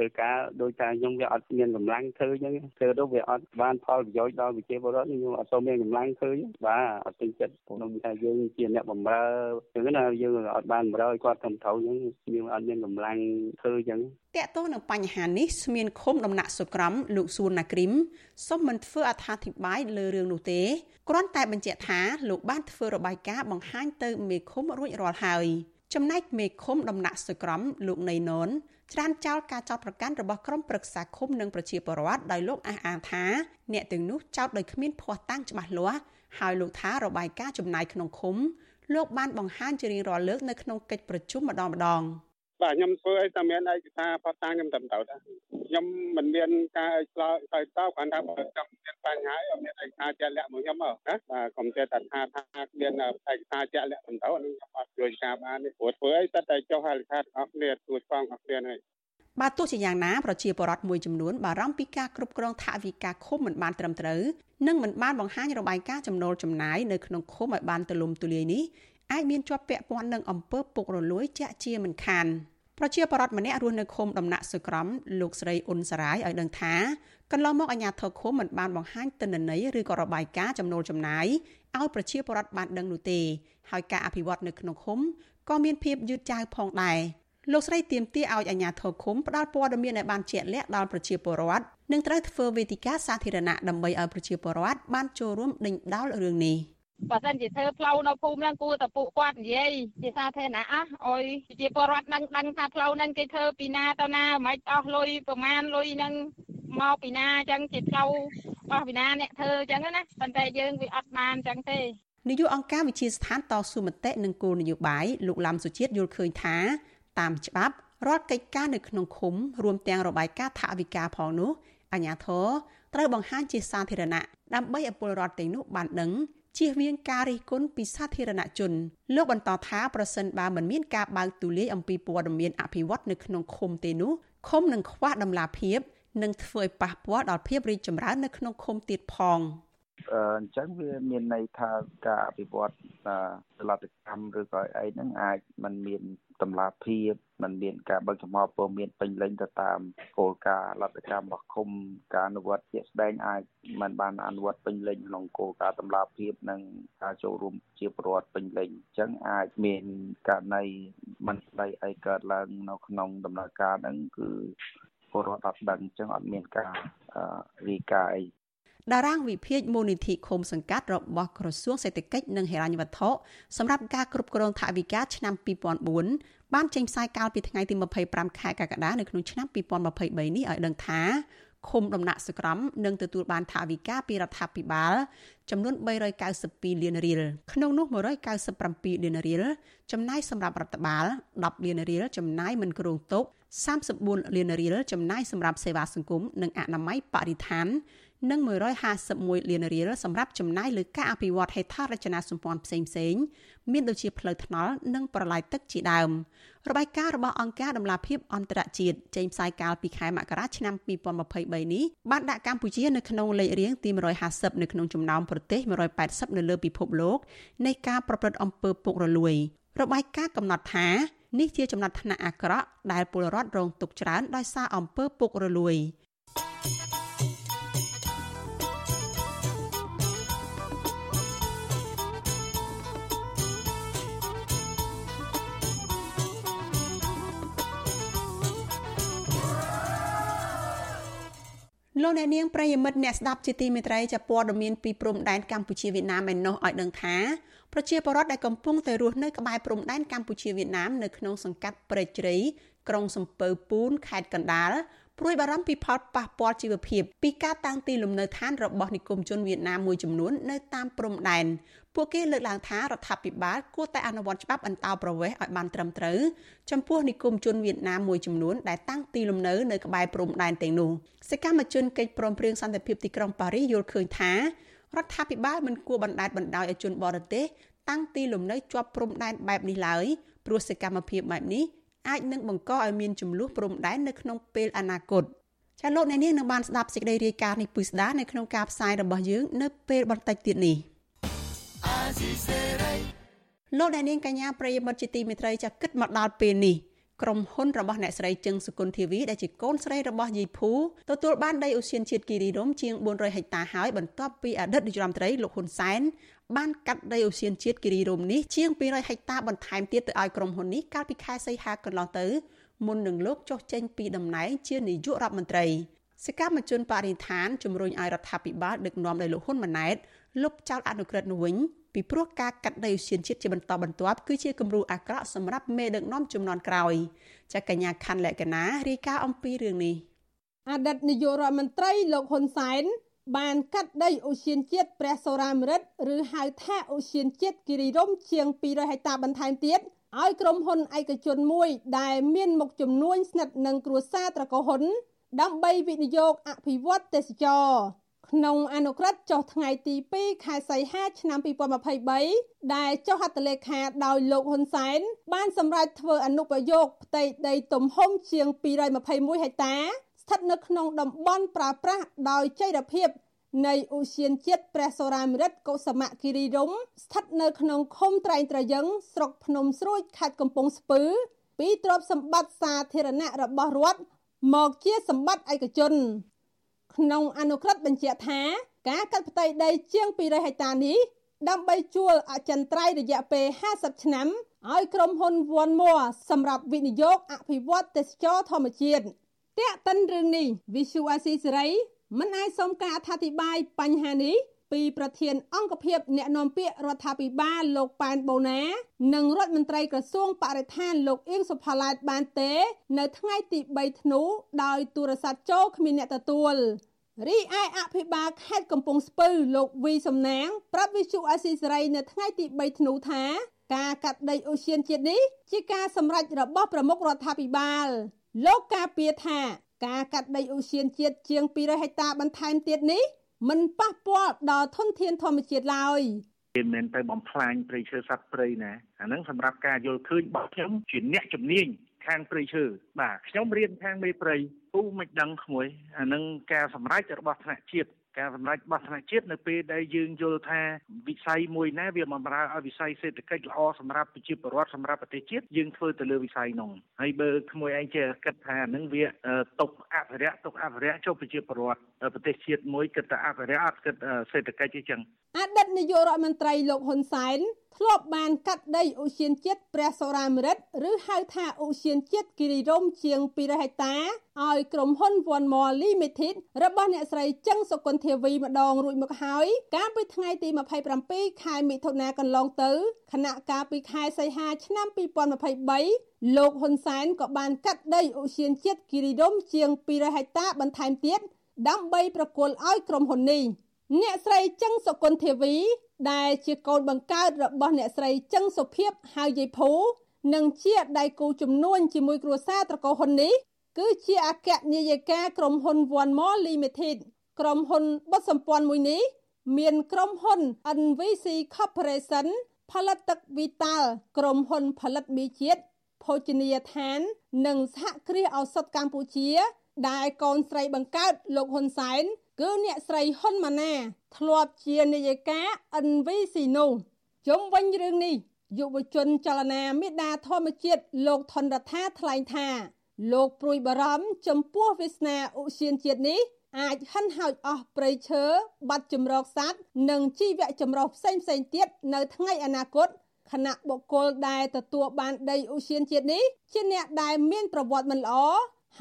ធ្វើការដោយតែខ្ញុំវាអត់មានកម្លាំងធ្វើអញ្ចឹងធ្វើទៅវាអត់បានផលប្រយោជន៍ដល់ប្រជាពលរដ្ឋខ្ញុំអត់សូវមានកម្លាំងធ្វើបាទអត់ពេញចិត្តខ្ញុំថាយើងជាអ្នកបម្រើអញ្ចឹងណាយើងអត់បានបម្រើឲ្យគាត់ត្រឹមត្រូវអញ្ចឹងយើងអត់មានកម្លាំងធ្វើអញ្ចឹងតកតទៅនឹងបញ្ហានេះស្មានឃុំដំណាក់សុក្រមលោកសួនណាគ្រីមសូមមិនធ្វើអត្ថាធិប្បាយលើរឿងនោះទេគ្រាន់តែបញ្ជាក់ថាលោកបានធ្វើរបាយការណ៍បង្ហាញទៅមេឃុំរួចរាល់ហើយចំណែកមេឃុំដំណាក់សុក្រមលោកណៃណន ច្រានចោលការចោទប្រកាន់របស់ក្រុមប្រឹក្សាឃុំនិងប្រជាពលរដ្ឋដោយលោកអះអាងថាអ្នកទាំងនោះចោទដោយគ្មានភ័ស្តុតាងច្បាស់លាស់ហើយលោកថារបាយការណ៍ចំណាយក្នុងឃុំលោកបានបង្ហាញជារៀងរាល់លើកនៅក្នុងកិច្ចប្រជុំម្ដងម្ដង។ បាទខ្ញុំធ្វើឲ្យតែមានឯកសារផតតាំងខ្ញុំត្រឹមត្រូវដែរខ្ញុំមិនមានការឆ្លើយឆ្លើយតបគាត់ថាបើខ្ញុំមានបញ្ហាអត់មានឯកសារជាក់លាក់មកខ្ញុំមកណាបាទកុំចេះតែថាថាមានឯកសារជាក់លាក់ត្រឹមត្រូវនឹងខ្ញុំអត់ជួយការបានទេព្រោះធ្វើឲ្យតែតែចុះហេតុខាតអស់គ្នាទួចផងអស់គ្នាហើយបាទទោះជាយ៉ាងណាប្រជាពលរដ្ឋមួយចំនួនបារម្ភពីការគ្រប់គ្រងថវិកាឃុំមិនបានត្រឹមត្រូវនិងមិនបានបង្ហាញរបាយការណ៍ចំណូលចំណាយនៅក្នុងឃុំឲ្យបានទូលំទូលាយនេះអាចមានជាប់ពាក់ព័ន្ធនឹងអំពើពុករលួយជាក់ជាមិនខាន។ ប្រជាពលរដ្ឋម្នាក់រស់នៅឃុំដំណាក់សុក្រមលោកស្រីអ៊ុនសារាយឲ្យដឹងថាកន្លងមកអាជ្ញាធរឃុំមិនបានបង្ហាញទិន្នន័យឬក៏របាយការណ៍ចំណូលចំណាយឲ្យប្រជាពលរដ្ឋបានដឹងនោះទេហើយការអភិវឌ្ឍនៅក្នុងឃុំក៏មានភាពយឺតយ៉ាវផងដែរលោកស្រីទៀមទាឲ្យអាជ្ញាធរឃុំផ្ដល់ព័ត៌មានឲ្យបានជាក់លាក់ដល់ប្រជាពលរដ្ឋនិងត្រូវធ្វើវេទិកាសាធារណៈដើម្បីឲ្យប្រជាពលរដ្ឋបានចូលរួមដេញដោលរឿងនេះ។ បើសិនជាធ្វើផ្លូវនៅភូមិហ្នឹងគួរតែពួកគាត់និយាយជាសាធារណៈអស់អុយជាពលរដ្ឋដឹងដឹងថាផ្លូវហ្នឹងគេធ្វើពីណាទៅណាមិនអស់លុយប្រមាណលុយហ្នឹងមកពីណាអញ្ចឹងជាផ្លូវអស់ពីណាអ្នកធ្វើអញ្ចឹងណាប៉ុន្តែយើងវាអត់បានអញ្ចឹងទេនាយកអង្គការវិជាស្ថានតស៊ូមតិនិងគោលនយោបាយលោកឡាំសុជាតិយល់ឃើញថា តាមច្បាប់រាល់កិច្ចការនៅក្នុងឃុំរួមទាំងរបាយការណ៍ថវិកាផងនោះអាជ្ញាធរត្រូវបង្ហាញជាសាធារណៈដើម្បីឲ្យពលរដ្ឋទាំងនោះបានដឹង ជៀសវាងការរិះគន់ពីសាធារណជនលោកបន្តថាប្រសិនបើមិនមានការបើកទូលាយអំពីព័ត៌មានអភិវឌ្ឍនៅក្នុងឃុំទេនោះឃុំនឹងខ្វះដំណាភាពនិងធ្វើឲ្យប៉ះពាល់ដល់ភាពរីកចម្រើននៅក្នុងឃុំទៀតផងអញ្ចឹងវាមានន័យថាការអភិវឌ្ឍផលិតកម្មឬក៏អីហ្នឹងអាចมันមាន តម្លាភាពมันមានការបើកចំហព័ត៌មានពេញលេញទៅតាមគោលការណ៍លទ្ធកម្មរបស់ឃុំការអនុវត្តជាក់ស្ដែងអាចមិនបានអនុវត្តពេញលេញក្នុងគោលការណ៍តម្លាភាពនិងការចូលរួមជាប្រវត្តិពេញលេញអញ្ចឹងអាចមានករណីមិនស្ដីអីកើតឡើងនៅក្នុងដំណើរការហ្នឹងគឺពលរដ្ឋអត់ដឹងអញ្ចឹងអត់មានការរីកាអី តារាងវិភាគមូលនិធិឃុំសង្កាត់របស់ក្រសួងសេដ្ឋកិច្ចនិងហិរញ្ញវត្ថុសម្រាប់ការគ្រប់គ្រងថវិកាឆ្នាំ2004បានចេញផ្សាយកាលពីថ្ងៃទី25ខែកក្កដានៅក្នុងឆ្នាំ2023នេះឲ្យដឹងថាឃុំដំណាក់សក្រមនឹងទទួលបានថវិកាពីរដ្ឋាភិបាលចំនួន392លានរៀលក្នុងនោះ197លានរៀលចំណាយសម្រាប់រដ្ឋបាល10លានរៀលចំណាយមិនគ្រោងទុក34លានរៀលចំណាយសម្រាប់សេវាសង្គមនិងអនាម័យបរិស្ថាន និង151លានរៀលសម្រាប់ចំណាយលើការអភិវឌ្ឍហេដ្ឋារចនាសម្ព័ន្ធផ្សេងផ្សេងមានដូចជាផ្លូវថ្នល់និងប្រឡាយទឹកជាដើមរបាយការណ៍របស់អង្គការដំឡាភិបអន្តរជាតិចេញផ្សាយកាលពីខែមករាឆ្នាំ2023នេះបានដាក់កម្ពុជានៅក្នុងលេខរៀងទី150នៅក្នុងចំណោមប្រទេស180នៅលើពិភពលោកនៃការប្រព្រឹត្តអំពើពុករលួយរបាយការណ៍កំណត់ថានេះជាចំណាត់ថ្នាក់អាក្រក់ដែលពលរដ្ឋរងទុក្ខច្រើនដោយសារអំពើពុករលួយ។ លោកអ្នកនាងប្រិយមិត្តអ្នកស្ដាប់ជាទីមេត្រីចាព័ត៌មានពីព្រំដែនកម្ពុជាវៀតណាមឯណោះឲ្យដឹងថាប្រជាពលរដ្ឋដែលកំពុងតែរស់នៅក្បែរព្រំដែនកម្ពុជាវៀតណាមនៅក្នុងសង្កាត់ព្រែកជ្រៃក្រុងសំពៅពូនខេត្តកណ្ដាលព្រួយបារម្ភពីផលប៉ះពាល់ជីវភាពពីការតាំងទីលំនៅឋានរបស់និគមជនវៀតណាមមួយចំនួននៅតាមព្រំដែន ពួកគេលើកឡើងថារដ្ឋាភិបាលគួរតែអនុវត្តច្បាប់អន្តោប្រវេសន៍ឲ្យបានត្រឹមត្រូវចំពោះនិគមជនវៀតណាមមួយចំនួនដែលតាំងទីលំនៅនៅក្បែរព្រំដែនទាំងនោះសកម្មជនកិច្ចព្រមព្រៀងសន្តិភាពទីក្រុងប៉ារីសយល់ឃើញថារដ្ឋាភិបាលមិនគួរបណ្តែតបណ្តោយឲ្យជនបរទេសតាំងទីលំនៅជាប់ព្រំដែនបែបនេះឡើយព្រោះសកម្មភាពបែបនេះអាចនឹងបង្កឲ្យមានចំនួនព្រំដែននៅក្នុងពេលអនាគតចាលោកអ្នកនាងនឹងបានស្ដាប់សេចក្តីរាយការណ៍នេះពុស្ដានៅក្នុងការផ្សាយរបស់យើងនៅពេលបន្តិចទៀតនេះ លោកអ្នកនាងកញ្ញាប្រិយមិត្តជាទីមេត្រីចាគិតមកដល់ពេលនេះក្រុមហ៊ុនរបស់អ្នកស្រីជឹងសុគន្ធធីវីដែលជាកូនស្រីរបស់យីភូទទួលបានដីឧស្សាហជាតិគិរីរំជាង400ហិកតាហើយបន្ទាប់ពីអតីតនាយរដ្ឋមន្ត្រីលោកហ៊ុនសែនបានកាត់ដីឧស្សាហជាតិគិរីរំនេះជាង200ហិកតាបន្ថែមទៀតទៅឲ្យក្រុមហ៊ុននេះកាលពីខែសីហាកន្លងទៅមុននឹងលោកចុះចេញពីតំណែងជានាយករដ្ឋមន្ត្រីសកម្មជនបរិស្ថានជំរុញឲ្យរដ្ឋាភិបាលដឹកនាំដោយលោកហ៊ុនម៉ាណែតលុបចោលអនុក្រឹត្យនោះវិញ ពីព្រោះការកាត់ដីឧស្សាហជាតិជាបន្តបន្ទាប់គឺជាគំរូអាក្រក់សម្រាប់មេដឹកនាំជំនាន់ក្រោយចាកញ្ញាខណ្ឌលក្ខណារាយការណ៍អំពីរឿងនេះអតីតនាយករដ្ឋមន្ត្រីលោកហ៊ុនសែនបានកាត់ដីឧស្សាហជាតិព្រះសូរាមរិតឬហៅថាឧស្សាហជាតិគិរីរំជាង200ហិកតាបន្ថែមទៀតឲ្យក្រុមហ៊ុនឯកជនមួយដែលមានមុខចំនួនស្និទ្ធនឹងគ្រួសារត្រកូលហ៊ុនដើម្បីវិនិយោគអភិវឌ្ឍទេសចរ ក្នុងអនុក្រឹត្យចុះថ្ងៃទី2ខែសីហាឆ្នាំ2023ដែលចុះហត្ថលេខាដោយលោកហ៊ុនសែនបានសម្រេចធ្វើអនុប្រយោគផ្ទៃដីទំហំជាង221ហិកតាស្ថិតនៅក្នុងតំបន់ប្រើប្រាស់ដោយចីរភាពនៃឧស្សាហជាតិព្រះសូរាមរិតកុសមគិរីរំស្ថិតនៅក្នុងឃុំត្រែងត្រយឹងស្រុកភ្នំស្រួយខេត្តកំពង់ស្ពឺពីទ្រព្យសម្បត្តិសាធារណៈរបស់រដ្ឋមកជាសម្បត្តិឯកជន ក្នុងអនុក្រឹត្យបញ្ជាក់ថាការកាត់ផ្ទៃដីជាង200ហិកតានេះដើម្បីជួលអចិន្ត្រៃយ៍រយៈពេល50ឆ្នាំឲ្យក្រុមហ៊ុន One More សម្រាប់វិនិយោគអភិវឌ្ឍទេសចរធម្មជាតិតាក់តិនរឿងនេះ Visual Asia សេរីមិនអាចសុំការអធិប្បាយបញ្ហានេះ ពីប្រធានអង្គភិបអ្នកនាំពាក្យរដ្ឋាភិបាលលោកប៉ែនបូណា និងរដ្ឋមន្ត្រីក្រសួងបរិស្ថានលោកអៀងសុផាឡែតបានទេ នៅថ្ងៃទី3ធ្នូដោយទូរស័ព្ទចូលគ្មានអ្នកទទួលរីឯអភិបាលខេត្តកំពង់ស្ពឺលោកវីសំណាង ប្រាប់វិទ្យុអស៊ីសេរីនៅថ្ងៃទី3ធ្នូថាការកាត់ដីអូសៀនជាតិនេះជាការសម្រេចរបស់ប្រមុខរដ្ឋាភិបាល លោកការពារថាការកាត់ដីអូសៀនជាតិជាង200ហិកតាបន្ថែមទៀតនេះ មិនប៉ះពាល់ដល់ធនធានធម្មជាតិឡើយមិនមែនទៅបំផ្លាញព្រៃឈើសត្វព្រៃណាអាហ្នឹងសម្រាប់ការយល់ឃើញរបស់ខ្ញុំជាអ្នកជំនាញខាងព្រៃឈើបាទខ្ញុំរៀនខាងមេព្រៃពូមិនដឹងក្មួយអានឹងការសម្រេចរបស់ថ្នាក់ជាតិ ការសម្រេចរបស់ថ្នាក់ជាតិនៅពេលដែលយើងយល់ថាវិស័យមួយណាវាបំរើឲ្យវិស័យសេដ្ឋកិច្ចល្អសម្រាប់ប្រជាពលរដ្ឋសម្រាប់ប្រទេសជាតិយើងធ្វើទៅលើវិស័យនោះហើយបើក្មួយឯងចេះគិតថានឹងវាຕົកអភិរក្សຕົកអភិរក្សចុះប្រជាពលរដ្ឋប្រទេសជាតិមួយគិតតែអភិរក្សអត់គិតសេដ្ឋកិច្ចទេចឹងអតីតនាយករដ្ឋមន្ត្រីលោកហ៊ុនសែនធ្លាប់បានកាត់ដីឧស្សាហជាតិព្រះសូរាមរិតឬហៅថាឧស្សាហជាតិគិរីរំជាង200ហិកតាឲ្យក្រុមហ៊ុន One More Limited របស់អ្នកស្រីចឹងសុគន្ធាវីម្ដងរួចមកហើយកាលពីថ្ងៃទី27ខែមិថុនាកន្លងទៅខណៈកាលពីខែសីហាឆ្នាំ2023លោកហ៊ុនសែនក៏បានកាត់ដីឧស្សាហជាតិគិរីរំជាង200ហិកតាបន្ថែមទៀតដើម្បីប្រគល់ឲ្យក្រុមហ៊ុននេះអ្នកស្រីចឹងសុគន្ធាវី ដែលជាកូនបង្កើតរបស់អ្នកស្រីចឹងសុភាពហៅយាយភូនិងជាដៃគូជំនួញជាមួយគ្រួសារត្រកូលហ៊ុននេះគឺជាអគ្គនាយិកាក្រុមហ៊ុន One More Limited ក្រុមហ៊ុនបុតសម្ព័ន្ធមួយនេះមានក្រុមហ៊ុន NVC Corporation ផលិតទឹក Vital ក្រុមហ៊ុនផលិតមីជាតិភោជនីយដ្ឋាន និងសហគ្រាសឱសថកម្ពុជា ដែលកូនស្រីបង្កើតលោកហ៊ុនសែនគឺអ្នកស្រីហ៊ុនម៉ាណា ធ្លាប់ជានាយិកា NVC នោះជុំវិញរឿងនេះយុវជនចលនាមេដាធម្មជាតិលោកថនរដ្ឋាថ្លែងថា លោកព្រួយបារម្ភចំពោះវាសនាឧស្សាហជាតិនេះ អាចហិនហោចអស់ព្រៃឈើបាត់ចម្រោកសត្វនិងជីវៈចម្រុះផ្សេងផ្សេងទៀតនៅថ្ងៃអនាគតខណៈបុគ្គលដែលទទួលបានដីឧស្សាហជាតិនេះជាអ្នកដែលមានប្រវត្តិមិនល្អ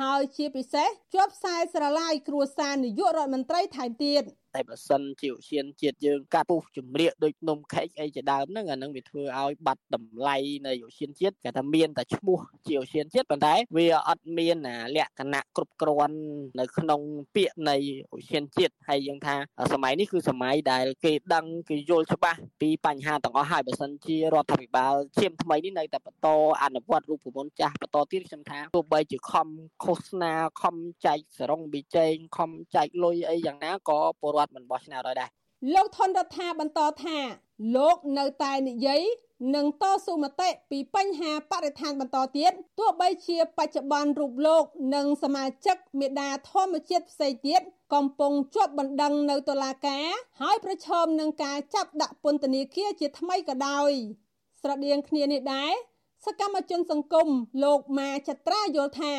ហើយជាពិសេសជាប់ខ្សែស្រឡាយគ្រួសារនាយករដ្ឋមន្ត្រីថែមទៀត តែបើសិនជាឧស្សាហជាតិយើងកាត់ពុះជំរាកដូចនំខេកអីជាដើមហ្នឹងអាហ្នឹងវាធ្វើឲ្យបាត់តម្លៃនៃឧស្សាហជាតិគេថាមានតែឈ្មោះជាឧស្សាហជាតិប៉ុន្តែវាអត់មានលក្ខណៈគ្រប់គ្រាន់នៅក្នុងពាក្យនៃឧស្សាហជាតិហើយយើងថាសម័យនេះគឺសម័យដែលគេដឹងគេយល់ច្បាស់ពីបញ្ហាទាំងអស់ហើយបើសិនជារដ្ឋាភិបាលឈាមថ្មីនេះនៅតែបន្តអនុវត្តរូបមន្តចាស់បន្តទៀតខ្ញុំថាទោះបីជាខំឃោសនាខំចែកសរងប៊ីចេងខំចែកលុយអីយ៉ាងណាក៏ពលរដ្ឋមិនបោះឆ្នោតឲ្យដែរលោកថនរដ្ឋាបន្តថាលោកនៅតែនិយាយនឹងតស៊ូមតិពីបញ្ហាបរិស្ថានបន្តទៀតទោះបីជាបច្ចុប្បន្នរូបលោក និងសមាជិកមេដាធម្មជាតិផ្សេងទៀតកំពុងជាប់បណ្ដឹងនៅតុលាការហើយប្រឈមនឹងការចាប់ដាក់ពន្ធនាគារជាថ្មីក៏ដោយស្រដៀងគ្នានេះដែរសកម្មជនសង្គមលោកម៉ាចត្រាយល់ថា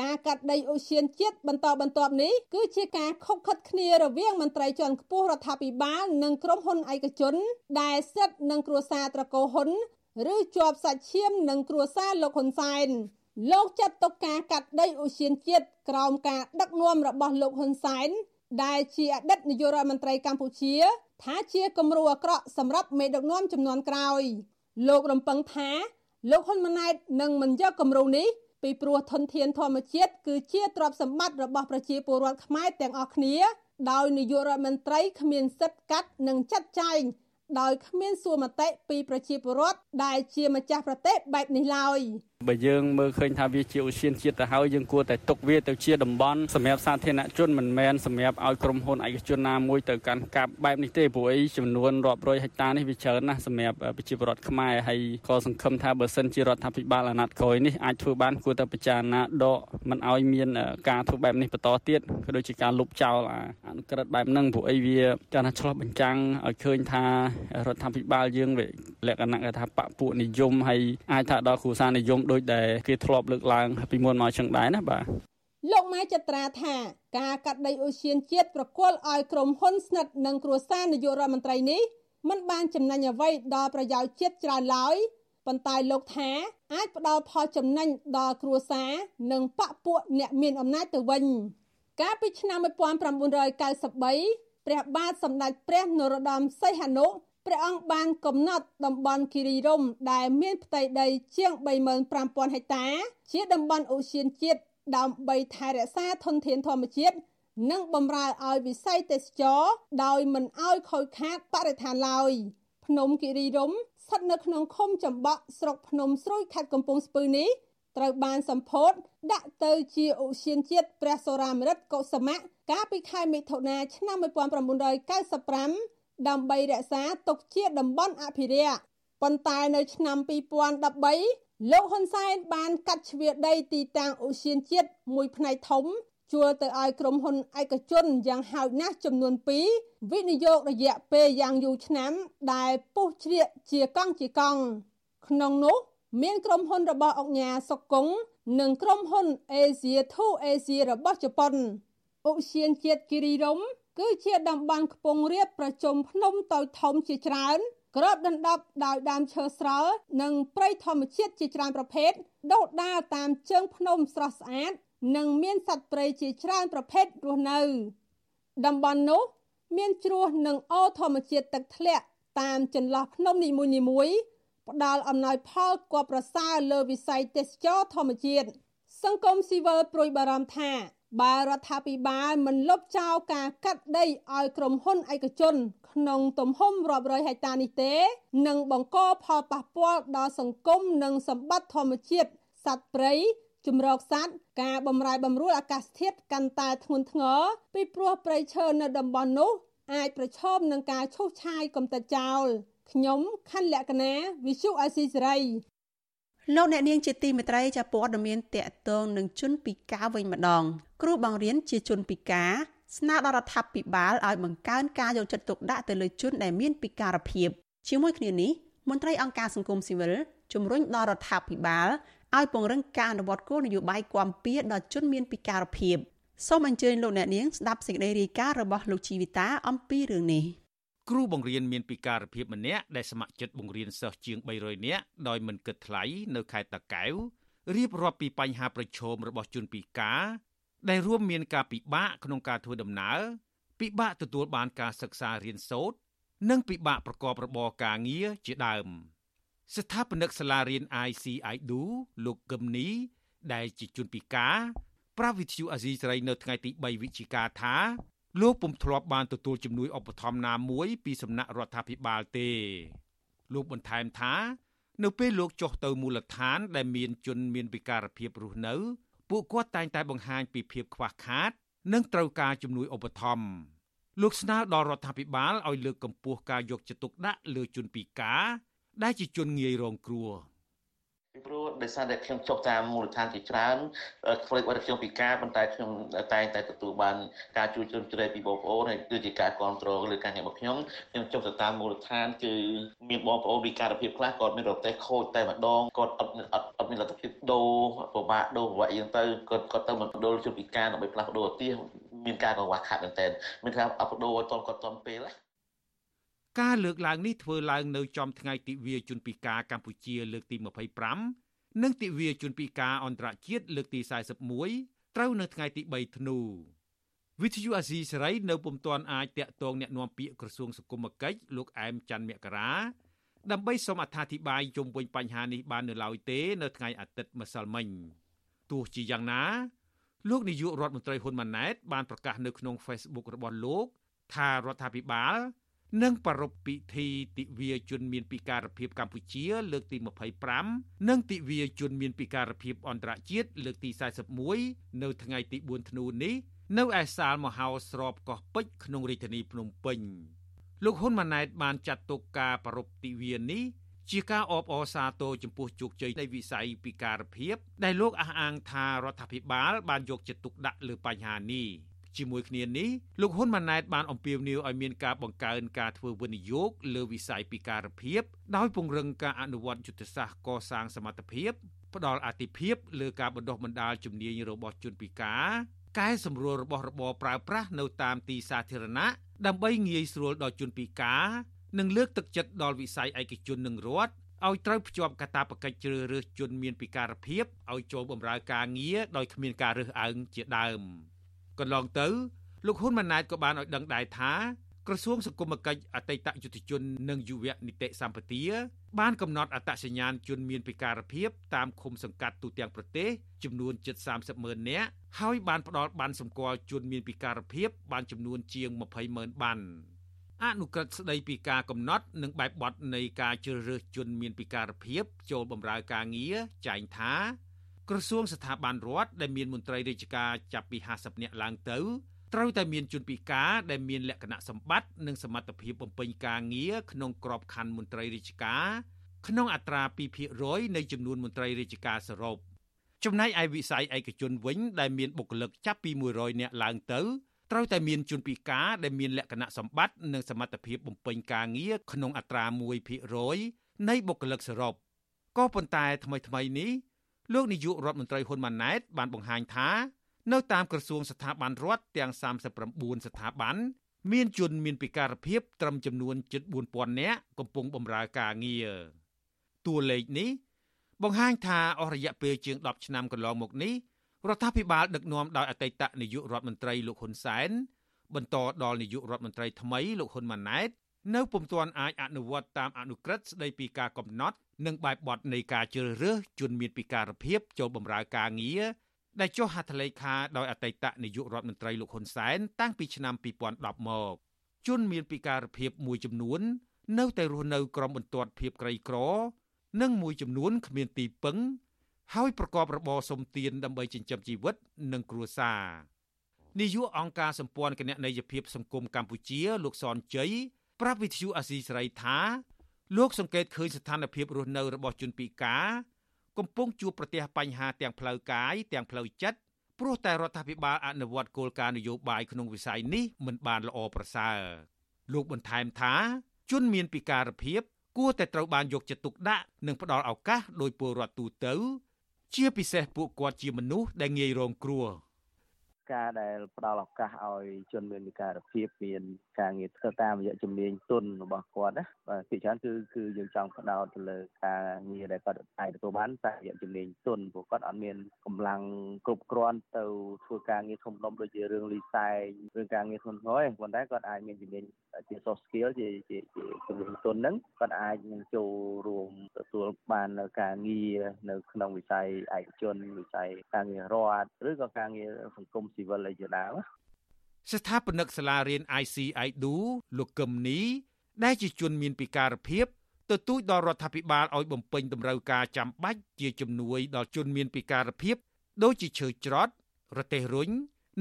ការកាត់ដីអូសៀនជាតិបន្តបន្ទាប់នេះគឺជាការខុបខិតគ្នារវាងមន្ត្រីជាន់ខ្ពស់រដ្ឋាភិបាលនិងក្រុមហ៊ុនឯកជន ដែលស្ថិតនឹងគ្រួសារត្រកូលហ៊ុនឬជាប់សាច់ឈាមនឹងគ្រួសារលោកហ៊ុនសែនលោកចាត់ទុកការកាត់ដីអូសៀនជាតិក្រោមការដឹកនាំរបស់លោកហ៊ុនសែនដែលជាអតីតនាយករដ្ឋមន្ត្រីកម្ពុជា ថាជាគំរូអាក្រក់សម្រាប់មេដឹកនាំចំនួនក្រោយ លោករំពឹងថាលោកហ៊ុនម៉ាណែតនឹងមិនយកគំរូនេះ ពីព្រោះធនធានធម្មជាតិគឺជាទ្រព្យសម្បត្តិរបស់ប្រជាពលរដ្ឋខ្មែរទាំងអស់គ្នា ដោយនាយករដ្ឋមន្ត្រីគ្មានសិទ្ធិកាត់និងចាត់ចែងដោយគ្មានសួរមតិពីប្រជាពលរដ្ឋដែលជាម្ចាស់ប្រទេសបែបនេះឡើយ។បើយើងមើលឃើញថាវាជាឧស្សាហជាតិទៅហើយយើងគួរតែទុកវាទៅជាតំបន់សម្រាប់សាធារណជនមិនមែនសម្រាប់ឲ្យក្រុមហ៊ុនឯកជនណាមួយទៅកាន់កាប់បែបនេះទេព្រោះអីចំនួនរាប់រយហិកតានេះវាច្រើនណាស់សម្រាប់ប្រជាពលរដ្ឋខ្មែរហើយក៏សង្ឃឹមថាបើសិនជារដ្ឋាភិបាលអាណត្តិក្រោយនេះអាចធ្វើបានគួរតែពិចារណាដកមិនឲ្យមានការធ្វើបែបនេះបន្តទៀតក៏ដូចជាការលុបចោលអនុក្រឹត្យបែបហ្នឹងព្រោះអីវាចាស់ណាឆ្លោះបញ្ចាំងឲ្យឃើញថារដ្ឋាភិបាលយើងវាលក្ខណៈថាបពពួកនិយមហើយអាចថាដល់គ្រួសារនិយមដូចដែលគេធ្លាប់លើកឡើងពីមុនមកចឹងដែរណាបាទលោកម៉ែចត្រាថាការកាត់ដីអូសៀនជាតិប្រគល់ឲ្យក្រុមហ៊ុនស្និទ្ធនឹងគ្រួសារនាយករដ្ឋមន្ត្រីនេះមិនបានចំណេញអ្វីដល់ប្រយោជន៍ជាតិច្រើនឡើយប៉ុន្តែលោកថាអាចផ្ដល់ផលចំណេញដល់គ្រួសារនិងបពពួកអ្នកមានអំណាចទៅវិញ កាលពីឆ្នាំ1993ព្រះបាទសម្ដេចព្រះនរោត្តមសីហនុ ព្រះអង្គបានកំណត់តំបន់គិរីរម្យដែលមានផ្ទៃដីជាង35000ហិកតា ជាតំបន់អូសៀនជាតិដើម្បីថែរក្សាធនធានធម្មជាតិនិងបម្រើឲ្យវិស័យទេសចរដោយមិនឲ្យខូចខាតបរិស្ថានឡើយភ្នំគិរីរម្យស្ថិតនៅក្នុងឃុំចំបក់ស្រុកភ្នំស្រួយខេត្តកំពង់ស្ពឺនេះត្រូវបានសម្ពោធដាក់ទៅជាឧស្សាហជាតិព្រះសូរាមរិតកុសមៈកាលពីខែមិថុនាឆ្នាំ1995 ដើម្បីរក្សាទុកជាតំបន់អភិរក្សប៉ុន្តែនៅឆ្នាំ2013លោកហ៊ុនសែនបានកាត់ជ្រៀតដីទីតាំងអូសៀនជាតិមួយផ្នែកធំជួលទៅឲ្យក្រុមហ៊ុនឯកជនយ៉ាងហោចណាស់ចំនួន2វិនិយោគរយៈពេលយ៉ាងយូរឆ្នាំ ដែលពុះជ្រៀកជាកង់ជាកង់ក្នុងនោះមានក្រុមហ៊ុនរបស់អង្គការសុកគង្គនិងក្រុមហ៊ុន Asia 2 Asia របស់ជប៉ុនឧស្សាហជាតិគិរីរម្យ គឺជាតំបន់ខ្ពង់រាបប្រជុំភ្នំតូចធំជាច្រើនក្របដណ្ដប់ដោយដើមឈើស្រល់និងព្រៃធម្មជាតិជាច្រើនប្រភេទដុះដាលតាមជើងភ្នំស្រស់ស្អាត និងមានសត្វព្រៃជាច្រើនប្រភេទរស់នៅ តំបន់នោះ មានជ្រោះនិងអូរធម្មជាតិទឹកធ្លាក់តាមចន្លោះភ្នំនីមួយៗផ្ដល់អំណោយផលគបប្រសើរលើវិស័យទេសចរធម្មជាតិសង្គមស៊ីវិលព្រួយបារម្ភថា បើរដ្ឋាភិបាលមិនលុបចោលការកាត់ដីឲ្យក្រុមហ៊ុនឯកជន ក្នុងទំហំរាប់រយហិកតានេះទេនឹងបង្កផលប៉ះពាល់ដល់សង្គមនិងសម្បត្តិធម្មជាតិសត្វព្រៃជំរកសត្វការបំរែបំរួលអាកាសធាតុកាន់តែធ្ងន់ធ្ងរពីព្រោះព្រៃឈើនៅតំបន់នោះ អាចប្រឈមនឹងការឈូសឆាយកំទេចចោលខ្ញុំខណ្ឌលក្ខណាវិសុអាស៊ីសេរី លោកអ្នកនាងជាទីមេត្រីចាព័ត៌មានតកតងនឹងជនពិការវិញម្ដង គ្រូបង្រៀនជាជនពិការស្នើដល់រដ្ឋាភិបាលឲ្យបង្កើនការយកចិត្តទុកដាក់ទៅលើជនដែលមានពិការភាពជាមួយគ្នានេះមន្ត្រីអង្គការសង្គមស៊ីវិលជំរុញដល់រដ្ឋាភិបាលឲ្យពង្រឹងការអនុវត្តគោលនយោបាយគាំពៀដល់ជនមានពិការភាពសូមអញ្ជើញលោកអ្នកនាងស្ដាប់សេចក្តីរាយការណ៍របស់លោកជីវិតាអំពីរឿងនេះ។ គ្រូបង្រៀនមានពិការភាពម្នាក់ដែលស្ម័គ្រចិត្តបង្រៀនសិស្សជាង300នាក់ដោយមិនគិតថ្លៃនៅខេត្តតាកែវរៀបរាប់ពីបញ្ហាប្រឈមរបស់ជនពិការដែលរួមមានការពិបាកក្នុងការធ្វើដំណើរពិបាកទទួលបានការសិក្សារៀនសូត្រនិងពិបាកប្រកបរបរការងារជាដើមស្ថាបនិកសាលារៀន ICIDU លោកកឹមនីដែលជាជនពិការប្រាវិទ្យូអាស៊ីសេរីនៅថ្ងៃទី3វិច្ឆិកាថា លោកពុំធ្លាប់បានទទួលជំនួយឧបត្ថម្ភណាមួយពីសំណាក់រដ្ឋាភិបាលទេលោកបន្ថែមថា នៅពេលលោកចុះទៅមូលដ្ឋាន ដែលមានជនមានពិការភាពរស់នៅ ពួកគាត់តែងតែបង្ហាញពីភាពខ្វះខាត និងត្រូវការជំនួយឧបត្ថម្ភលោកស្នើដល់រដ្ឋាភិបាលឲ្យលើកកម្ពស់ការយកចិត្តទុកដាក់លើជនពិការដែលជាជនងាយរងគ្រោះពីព្រោះ ដោយសារតែខ្ញុំចុះតាមមូលដ្ឋានជាច្រើនផ្លេចរបស់ខ្ញុំពិការប៉ុន្តែខ្ញុំតែងតែទទួលបានការជួយជ្រោមជ្រែកពីបងប្អូនហើយគឺជាការគ្រប់គ្រងលើការងាររបស់ខ្ញុំខ្ញុំចុះទៅតាមមូលដ្ឋានគឺមានបងប្អូនវិការភាពខ្លះគាត់មានរទេះខូចតែម្ដងគាត់អត់អត់អត់មានលទ្ធភាពដូរពិបាកដូរប្រវត្តិយ៉ាងទៅគាត់គាត់ទៅមណ្ឌលជនពិការដើម្បីផ្លាស់ប្ដូរឧទាហរណ៍មានការកង្វះខាតមែនទែនមានការអបដូរឲ្យតន់គាត់តន់ពេលណាការលើកឡើងនេះធ្វើឡើងនៅចំថ្ងៃទិវាជនពិការកម្ពុជាលើកទី25 និងទិវាជនពិការអន្តរជាតិលើកទី41ត្រូវនៅថ្ងៃទី3ធ្នូវិទ្យុអាស៊ីសេរីនៅពុំទាន់អាចតាក់ទងអ្នកណាំពាក្យក្រសួងសង្គមគិច្ចលោកអែមច័ន្ទមករាដើម្បីសូមអត្ថាធិប្បាយជុំវិញបញ្ហានេះបាននៅឡើយទេនៅថ្ងៃអាទិត្យម្សិលមិញទោះជាយ៉ាងណាលោកនាយករដ្ឋមន្ត្រីហ៊ុនម៉ាណែតបានប្រកាសនៅក្នុង Facebook របស់លោកថារដ្ឋាភិបាល និងប្រារព្ធពិធីទិវាជនមានពិការភាពកម្ពុជា លើកទី25និងទិវាជនមានពិការភាពអន្តរជាតិលើកទី41នៅថ្ងៃទី4ធ្នូនេះនៅឯសាលមហោស្រពកោះពេជ្រក្នុងរាជធានីភ្នំពេញលោកហ៊ុនម៉ាណែតបានចាត់ទុកការប្រារព្ធទិវានេះជាការអបអរសាទរចំពោះជោគជ័យនៃវិស័យពិការភាព ដែលលោកអះអាងថារដ្ឋាភិបាលបានយកចិត្តទុកដាក់លើបញ្ហានេះ ជាមួយគ្នានេះលោកហ៊ុនម៉ាណែតបានអំពាវនាវឲ្យមានការបង្កើនការធ្វើវិនិយោគលើវិស័យពិការភាពដោយពង្រឹងការអនុវត្តយុទ្ធសាស្ត្រកសាងសមត្ថភាពផ្ដល់អាទិភាពលើការបណ្ដុះបណ្ដាលជំនាញរបស់ជនពិការកែសម្រួលរបស់របរប្រើប្រាស់នៅតាមទីសាធារណៈដើម្បីងាយស្រួលដល់ជនពិការ និងលើកទឹកចិត្តដល់វិស័យឯកជននិងរដ្ឋឲ្យត្រូវភ្ជាប់កាតព្វកិច្ចជ្រើសរើសជនមានពិការភាពឲ្យចូលបម្រើការងារដោយគ្មានការរើសអើងជាដើម។ កន្លងទៅលោកហ៊ុនម៉ាណែតក៏បានឲ្យដឹងដែរថាក្រសួងសង្គមគិច្ចអតីតយុទ្ធជននិងយុវនីតិសម្បទាបានកំណត់អត្តសញ្ញាណជនមានពិការភាពតាមឃុំសង្កាត់ទូទាំងប្រទេសចំនួនជិត30ម៉ឺននាក់ហើយបានផ្ដល់បានសម្គាល់ជនមានពិការភាពបានចំនួនជាង20ម៉ឺនបានអនុក្រឹត្យស្ដីពីការកំណត់និងបែបបទនៃការជ្រើសរើសជនមានពិការភាពចូលបម្រើការងារចែងថា ក្រសួងស្ថាប័នរដ្ឋដែលមានមន្ត្រីរាជការចាប់ពី50នាក់ឡើងទៅត្រូវតែមានជនពិការដែលមានលក្ខណៈសម្បត្តិនិងសមត្ថភាពបំពេញការងារក្នុងក្របខ័ណ្ឌមន្ត្រីរាជការក្នុងអត្រា2%នៃចំនួនមន្ត្រីរាជការសរុបចំណែកឯវិស័យឯកជនវិញដែលមានបុគ្គលិកចាប់ពី100នាក់ឡើងទៅត្រូវតែមានជនពិការដែលមានលក្ខណៈសម្បត្តិនិងសមត្ថភាពបំពេញការងារក្នុងអត្រា1%នៃបុគ្គលិកសរុបក៏ប៉ុន្តែថ្មីៗនេះ លោកនាយករដ្ឋមន្ត្រីហ៊ុនម៉ាណែតបានបង្ហាញថានៅតាមក្រសួងស្ថាប័នរដ្ឋទាំង39ស្ថាប័នមានជនមានពិការភាពត្រឹមចំនួនជិត4000នាក់កំពុងបម្រើការងារតួលេខនេះបង្ហាញថាអស់រយៈពេលជាង10ឆ្នាំកន្លងមកនេះរដ្ឋាភិបាលដឹកនាំដោយអតីតនាយករដ្ឋមន្ត្រីលោកហ៊ុនសែនបន្តដល់នាយករដ្ឋមន្ត្រីថ្មីលោកហ៊ុនម៉ាណែត នៅពុំទាន់អាចអនុវត្តតាមអនុក្រឹត្យស្តីពីការកំណត់ និងបែបបទនៃការជ្រើសរើសជនមានពិការភាពចូលបម្រើការងារដែលចុះហត្ថលេខាដោយអតីតនាយករដ្ឋមន្ត្រីលោកហ៊ុនសែនតាំងពីឆ្នាំ2010មកជនមានពិការភាពមួយចំនួន នៅតែរស់នៅក្រោមបន្ទាត់ភាពក្រីក្រ និងមួយចំនួនគ្មានទីពឹង ហើយប្រកបរបរសុំទានដើម្បីចិញ្ចឹមជីវិតនិងគ្រួសារនាយកអង្គការសម្ព័ន្ធគណនេយ្យភាពសង្គមកម្ពុជាលោកសនជ័យ ប្រាប់វិទ្យុអាស៊ីសេរីថាលោកសង្កេតឃើញស្ថានភាពរស់នៅរបស់ជនពិការ កំពុងជួបប្រទះបញ្ហាទាំងផ្លូវកាយទាំងផ្លូវចិត្តព្រោះតែរដ្ឋាភិបាលអនុវត្តគោលការណ៍នយោបាយក្នុងវិស័យនេះមិនបានល្អប្រសើរលោកបន្ថែមថា ជនមានពិការភាពគួរតែត្រូវបានយកចិត្តទុកដាក់និងផ្ដល់ឱកាសដោយពលរដ្ឋទូទៅ ជាពិសេសពួកគាត់ជាមនុស្សដែលងាយរងគ្រោះ ការដែលផ្ដល់ឱកាសឲ្យជនមានវិការភាពមានការងារធ្វើតាមរយៈជំនាញទុនរបស់គាត់ណាបាទពីច្រើនគឺគឺយើងចង់ផ្ដោតទៅលើការងារដែលគាត់អាចទទួលបានតាមរយៈជំនាញទុនព្រោះគាត់អត់មានកម្លាំងគ្រប់គ្រាន់ទៅធ្វើការងារធំដុំដូចជារឿងលីសែងរឿងការងារធ្ងន់ធ្ងរទេប៉ុន្តែគាត់អាចមានជំនាញជា soft skill ជាជាជាជំនាញទុនហ្នឹងគាត់អាចនឹងចូលរួមទទួលបាននៅការងារនៅក្នុងវិស័យឯកជនវិស័យការងាររដ្ឋឬក៏ការងារសង្គមស៊ីវិលអីជាដើមស្ថាបនិកសាលារៀន ICIDU លោកកឹមនីដែលជាជនមានពិការភាពទទូចដល់រដ្ឋាភិបាលឲ្យបំពេញតម្រូវការចាំបាច់ជាជំនួយដល់ជនមានពិការភាពដូចជាឈើច្រត់រទេះរុញ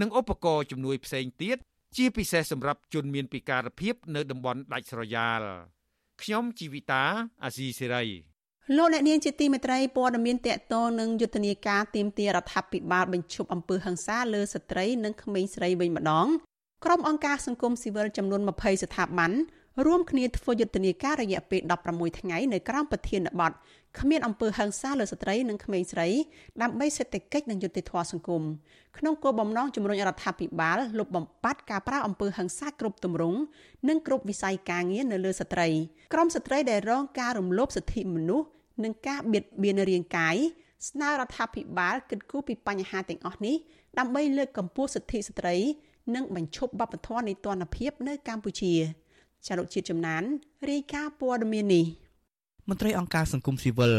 និងឧបករណ៍ជំនួយផ្សេងទៀតជាពិសេសសម្រាប់ជនមានពិការភាពនៅតំបន់ដាច់ស្រយាលខ្ញុំជីវិតាអាស៊ីសេរី លោកអ្នកនាងជាទីមេត្រីព័ត៌មានតកតងនឹងយុទ្ធនាការទៀមទារដ្ឋាភិបាលបញ្ឈប់អំពើហិង្សាលើស្ត្រីនិងក្មេងស្រីវិញម្ដងក្រុមអង្គការសង្គមស៊ីវិលចំនួន20ស្ថាប័នរួមគ្នាធ្វើយុទ្ធនាការរយៈពេល16ថ្ងៃនៅក្រោមប្រធានបទគ្មានអំពើហិង្សាលើស្ត្រីនិងក្មេងស្រីដើម្បីសេដ្ឋកិច្ចនិងយុត្តិធម៌សង្គមក្នុងគោលបំណងជំរុញរដ្ឋាភិបាលលុបបំបាត់ការប្រើអំពើហិង្សាគ្រប់ទម្រង់និងគ្រប់វិស័យការងារនៅលើស្ត្រីក្រមស្ត្រីដែលរងការរំលោភសិទ្ធិមនុស្ស និងការបៀតបៀនរាងកាយស្នើរដ្ឋាភិបាលគិតគូរពីបញ្ហាទាំងអស់នេះដើម្បីលើកកម្ពស់សិទ្ធិស្ត្រី និងបញ្ឈប់បបធរនៃទណ្ឌភាពនៅកម្ពុជាចារុជាតិចំណានរាយការណ៍ព័ត៌មាននេះមន្ត្រីអង្គការសង្គមស៊ីវិល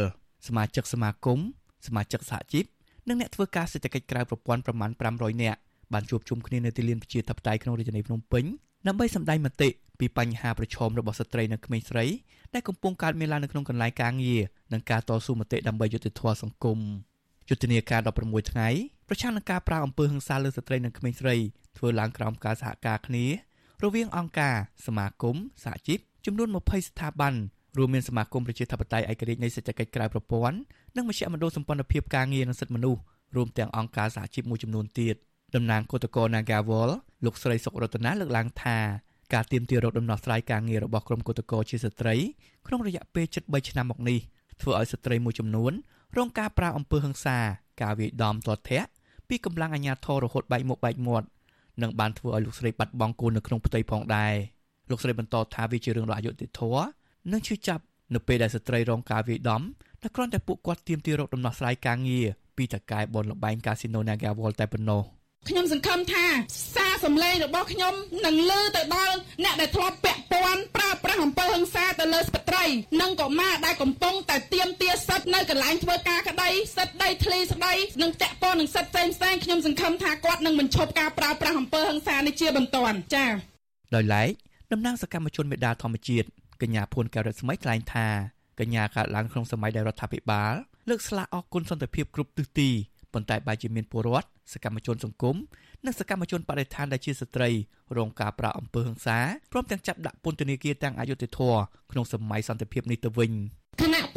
សមាជិកសមាគមសមាជិកសហជីពនិងអ្នកធ្វើការសេដ្ឋកិច្ចក្រៅប្រព័ន្ធប្រមាណ500នាក់បានជួបជុំគ្នានៅទីលានប្រជាធិបតេយ្យក្នុងរាជធានីភ្នំពេញ ដើម្បីសម្ដែងមតិពីបញ្ហាប្រឈមរបស់ស្ត្រីនិងក្មេងស្រីដែលកំពុងកើតមានឡើងនៅក្នុងកន្លែងការងារនិងការតស៊ូមតិដើម្បីយុត្តិធម៌សង្គមយុទ្ធនាការ16ថ្ងៃប្រឆាំងនឹងការប្រើអំពើហិង្សាលើស្ត្រីនិងក្មេងស្រីធ្វើឡើងក្រោមការសហការគ្នារវាងអង្គការសមាគមសហជីពចំនួន20ស្ថាប័នរួមមានសមាគមប្រជាធិបតេយ្យឯករាជ្យនៃសេដ្ឋកិច្ចក្រៅប្រព័ន្ធនិងមជ្ឈមណ្ឌលសម្ព័ន្ធភាពការងារនិងសិទ្ធិមនុស្សរួមទាំងអង្គការសហជីពមួយចំនួនទៀត តំណាងគឧតកោ Nagawal លោកស្រីសុករតនាលើកឡើងថាការទៀមទាររកដំណោះស្រាយការងាររបស់ក្រុមគឧតកោជាស្ត្រីក្នុងរយៈពេលជិត3ឆ្នាំមកនេះធ្វើឲ្យស្ត្រីមួយចំនួនរងការប្រើអំពើហិង្សាការវាយដំទាត់ធាក់ពីកម្លាំងអាជ្ញាធររហូតបែកមុខបែកមាត់និងបានធ្វើឲ្យលោកស្រីបាត់បង់កូននៅក្នុងផ្ទៃផងដែរលោកស្រីបន្តថាវាជារឿងរអយុត្តិធម៌និងឈឺចាប់នៅពេលដែលស្ត្រីរងការវាយដំតែគ្រាន់តែពួកគាត់ទាមទាររកដំណោះស្រាយការងារពីតកែបនលបែងកាស៊ីណូ Naga World តែប៉ុណ្ណោះ ខ្ញុំសង្ឃឹមថាសារសម្លេងរបស់ខ្ញុំនឹងលើទៅដល់អ្នកដែលធ្លាប់ពាក់ព័ន្ធប្រើប្រាស់អំពើហិង្សាទៅលើស្ត្រីនិងកុមារដែលកំពុងតែទាមទារសិទ្ធិនៅកន្លែងធ្វើការក្តីសិទ្ធិដីធ្លីស្តីនិងតាក់ទងនឹងសិទ្ធិផ្សេងផ្សេងខ្ញុំសង្ឃឹមថាគាត់នឹងបញ្ឈប់ការប្រើប្រាស់អំពើហិង្សានេះជាបន្ទាន់ចា៎ដោយឡែកតំណាងសកម្មជនមេដាធម្មជាតិកញ្ញាភួនកែវរស្មីថ្លែងថាកញ្ញាកើតឡើងក្នុងសម័យដែលរដ្ឋាភិបាលលើកស្លាកអគុណសន្តិភាពគ្រប់ទិសទីប៉ុន្តែបែរជាមានពលរដ្ឋ សកម្មជនសង្គមនិងសកម្មជនបរិស្ថានដែលជាស្ត្រីរងការប្រាអំពើហិង្សាព្រមទាំងចាប់ដាក់ពន្ធនាគារទាំងអយុធធរក្នុងសម័យសន្តិភាពនេះទៅវិញគណៈពេលដែលពួ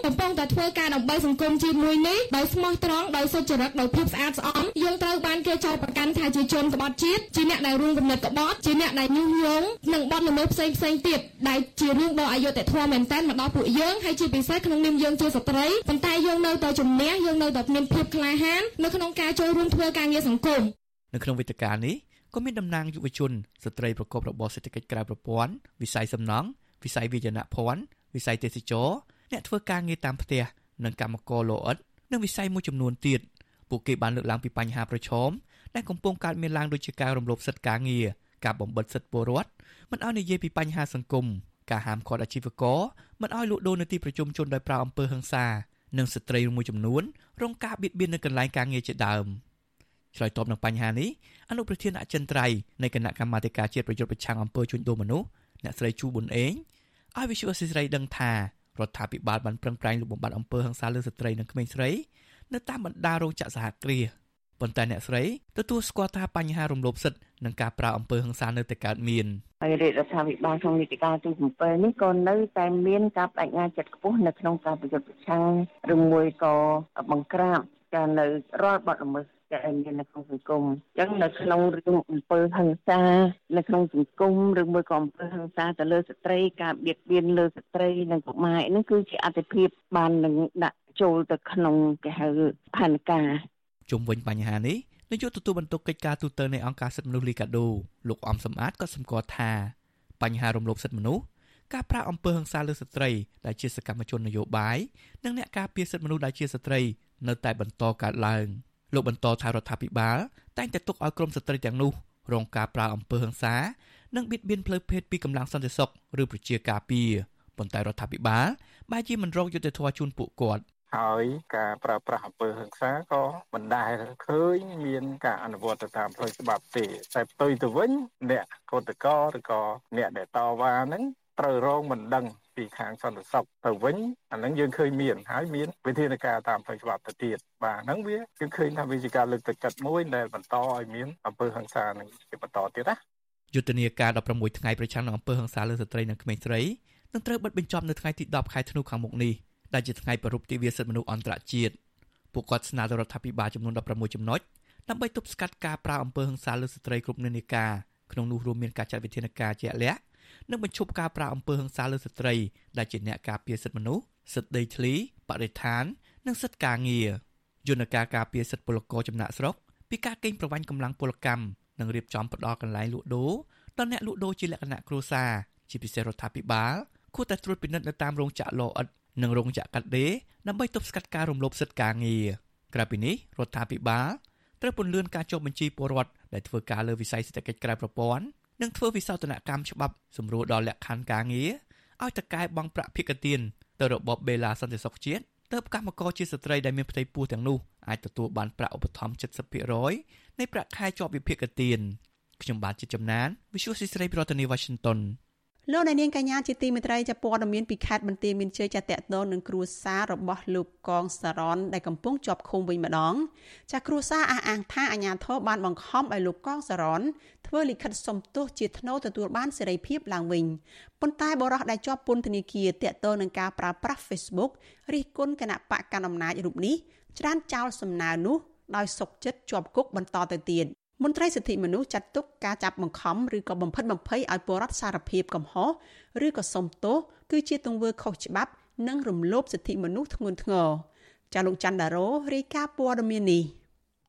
កយើងកំពុងតែធ្វើការដើម្បីសង្គមជាមួយនេះដោយស្មោះត្រង់ដោយសុចរិតដោយភាពស្អាតស្អំយើងត្រូវបានគេចោទប្រកាន់ថាជាជនក្បត់ជាតិជាអ្នកដែលរួមគំនិតក្បត់ជាអ្នកដែលញុះញង់និងបទល្មើសផ្សេងផ្សេងទៀតដែលជារឿងដ៏អយុត្តិធម៌មែនទែនមកដល់ពួកយើងហើយជាពិសេសក្នុងនាមយើងជាស្ត្រីប៉ុន្តែយើងនៅតែជំនះយើងនៅតែមានភាពក្លាហាននៅក្នុងការចូលរួមធ្វើការងារសង្គមនៅក្នុងវេទិកានេះក៏មានតំណាងយុវជនស្ត្រីប្រកបរបរសេដ្ឋកិច្ចក្រៅប្រព័ន្ធវិស័យសំណង់វិស័យវិជ្ជាភ័ណ្ឌវិស័យទេសចរ អ្នកធ្វើការងារតាមផ្ទះនិងកម្មករលោអិតនិងវិស័យមួយចំនួនទៀតពួកគេបានលើកឡើងពីបញ្ហាប្រឈមដែលកំពុងកើតមានឡើងដូចជាការរំលោភសិទ្ធិការងារការបំបិទសិទ្ធិពលរដ្ឋមិនឲ្យនិយាយពីបញ្ហាសង្គមការហាមឃាត់អាជីវករមិនឲ្យលក់ដូរនៅទីប្រជុំជនដោយប្រើអំពើហិង្សានិងស្ត្រីមួយចំនួនរងការបៀតបៀននៅកន្លែងការងារជាដើមឆ្លើយតបនឹងបញ្ហានេះអនុប្រធានអចិន្ត្រៃយ៍នៃគណៈកម្មាធិការជាតិប្រយុទ្ធប្រឆាំងអំពើជួញដូរមនុស្សអ្នកស្រីជូប៊ុនអេងឲ្យវិសុអសិរ័យដឹងថា រដ្ឋាភិបាលបានប្រឹងប្រែងលុបបំបាត់អំពើហិង្សាលើស្ត្រីនិងក្មេងស្រីនៅតាមបណ្ដារោងចក្រសហគ្រាសប៉ុន្តែអ្នកស្រីទទួលស្គាល់ថាបញ្ហារំលោភសិទ្ធិនិងការប្រើអំពើហិង្សានៅតែកើតមានហើយរាជរដ្ឋាភិបាលក្នុងនីតិកាលទី7នេះក៏នៅតែមានការបដិញ្ញាចិត្តខ្ពស់នៅក្នុងការប្រយុទ្ធប្រឆាំងឬមួយក៏បង្ក្រាបការនៅរាល់បទល្មើស ដែលមាននៅក្នុងសង្គមអញ្ចឹងនៅក្នុងរឿងអំពើហិង្សានៅក្នុងសង្គមឬមួយក៏អំពើហិង្សាទៅលើស្ត្រីការបៀតបៀនលើស្ត្រីនិងកុមារហ្នឹងគឺជាអតិភិបបាននឹងដាក់ចូលទៅក្នុងគេហៅផែនការជុំវិញបញ្ហានេះនាយកទទួលបន្ទុកកិច្ចការទូតនៃអង្គការសិទ្ធិមនុស្សលីកាដូលោកអំសំអាតក៏សម្គាល់ថាបញ្ហារំលោភសិទ្ធិមនុស្សការប្រាអំពើហិង្សាលើស្ត្រីដែលជាសកម្មជននយោបាយនិងអ្នកការពារសិទ្ធិមនុស្សដែលជាស្ត្រីនៅតែបន្តកើតឡើង។ លោកបន្តថារដ្ឋាភិបាលតែងតែទុកឲ្យក្រុមស្ត្រីទាំងនោះរងការប្រើអំពើហិង្សា និងបៀតបៀនផ្លូវភេទពីកម្លាំងសន្តិសុខឬប្រជាការពារប៉ុន្តែរដ្ឋាភិបាលបែរជាមិនរកយុត្តិធម៌ជូនពួកគាត់ហើយការប្រើប្រាស់អំពើហិង្សាក៏មិនដែលឃើញមានការអនុវត្តទៅតាមផ្លូវច្បាប់ទេតែផ្ទុយទៅវិញអ្នកកោតកោឬក៏អ្នកដែលតវ៉ាហ្នឹងត្រូវរងមិនដឹង ពីខាងសន្តិសុខទៅវិញអាហ្នឹងយើងឃើញមានហើយមានវិធានការតាមផ្លូវច្បាប់ទៅទៀតបាទហ្នឹងវាយើងឃើញថាវាជាការលើកទឹកចិត្តមួយដែលបន្តឲ្យមានអំពើហិង្សានឹងជាបន្តទៀតណាយុទ្ធនាការ16ថ្ងៃប្រឆាំងនឹងអំពើហិង្សាលើស្ត្រីនិងក្មេងស្រីនឹងត្រូវបិទបញ្ចប់នៅថ្ងៃទី10ខែធ្នូខាងមុខនេះដែលជាថ្ងៃប្រពៃទិវាសិទ្ធិមនុស្សអន្តរជាតិពួកគាត់ស្នើដល់រដ្ឋាភិបាលចំនួន16ចំណុចដើម្បីទប់ស្កាត់ការប្រើអំពើហិង្សាលើស្ត្រីគ្រប់និន្នាការក្នុងនោះរួមមានការចាត់វិធានការជាក់លាក់ និងបញ្ឈប់ការប្រើអំពើហិង្សាលើស្ត្រីដែលជាអ្នកការពារសិទ្ធិមនុស្សសិទ្ធិដីធ្លីបរិស្ថាន និងសិទ្ធិការងារយន្តការការពារសិទ្ធិពលករចំណាក់ស្រុកពីការកេងប្រវ័ញ្ចកម្លាំងពលកម្មនិងរៀបចំផ្ដល់កន្លែងលក់ដូរដល់អ្នកលក់ដូរជាលក្ខណៈគ្រួសារជាពិសេសរដ្ឋាភិបាលគួរតែត្រួតពិនិត្យនៅតាមរោងចក្រលអិតនិងរោងចក្រកាត់ដេរដើម្បីទប់ស្កាត់ការរំលោភសិទ្ធិការងារក្រៅពីនេះរដ្ឋាភិបាលត្រូវពន្លឿនការចុះបញ្ជីពលរដ្ឋដែលធ្វើការលើវិស័យសេដ្ឋកិច្ចក្រៅប្រព័ន្ធ និងធ្វើវិសោធនកម្មច្បាប់សម្រួលដល់លក្ខខណ្ឌការងារឲ្យតកែបង់ប្រាក់ភិកទានទៅរបបបេឡាសន្តិសុខជាតិទើបកម្មករជាស្ត្រីដែលមានផ្ទៃពោះទាំងនោះអាចទទួលបានប្រាក់ឧបត្ថម្ភ70%នៃប្រាក់ខែជាប់វិភាគទានខ្ញុំបាទជាចំណាន Visual ស៊ីស្រីប្រធានាទី Washington លោកអ្នកនាងកញ្ញាជាទីមេត្រីចាព័ត៌មានពីខេត្តបន្ទាយមានជ័យចាតតងនឹងគ្រួសាររបស់លោកកងសារ៉នដែលកំពុងជាប់ឃុំវិញម្ដងចាគ្រួសារអះអាងថាអាញាធរបានបង្ខំឲ្យលោកកងសារ៉នធ្វើលិខិតសុំទោសជាថ្នូរទទួលបានសេរីភាពឡើងវិញប៉ុន្តែបរិះដែលជាប់ពន្ធនាគារតកតងនឹងការប្រើប្រាស់ Facebook រិះគន់គណៈបកកណ្ដាលអំណាចរូបនេះច្រានចោលសំណើនោះដោយសុកចិត្តជាប់គុកបន្តទៅទៀត មន្ត្រីសិទ្ធិមនុស្សចាត់ទុកការចាប់បង្ខំឬក៏បំផិតបំភ័យឲ្យពលរដ្ឋសារភាពកំហុសឬក៏សុំទោសគឺជាទង្វើខុសច្បាប់និងរំលោភសិទ្ធិមនុស្សធ្ងន់ធ្ងរចាលោកច័ន្ទដារ៉ូរាយការណ៍ព័ត៌មាននេះ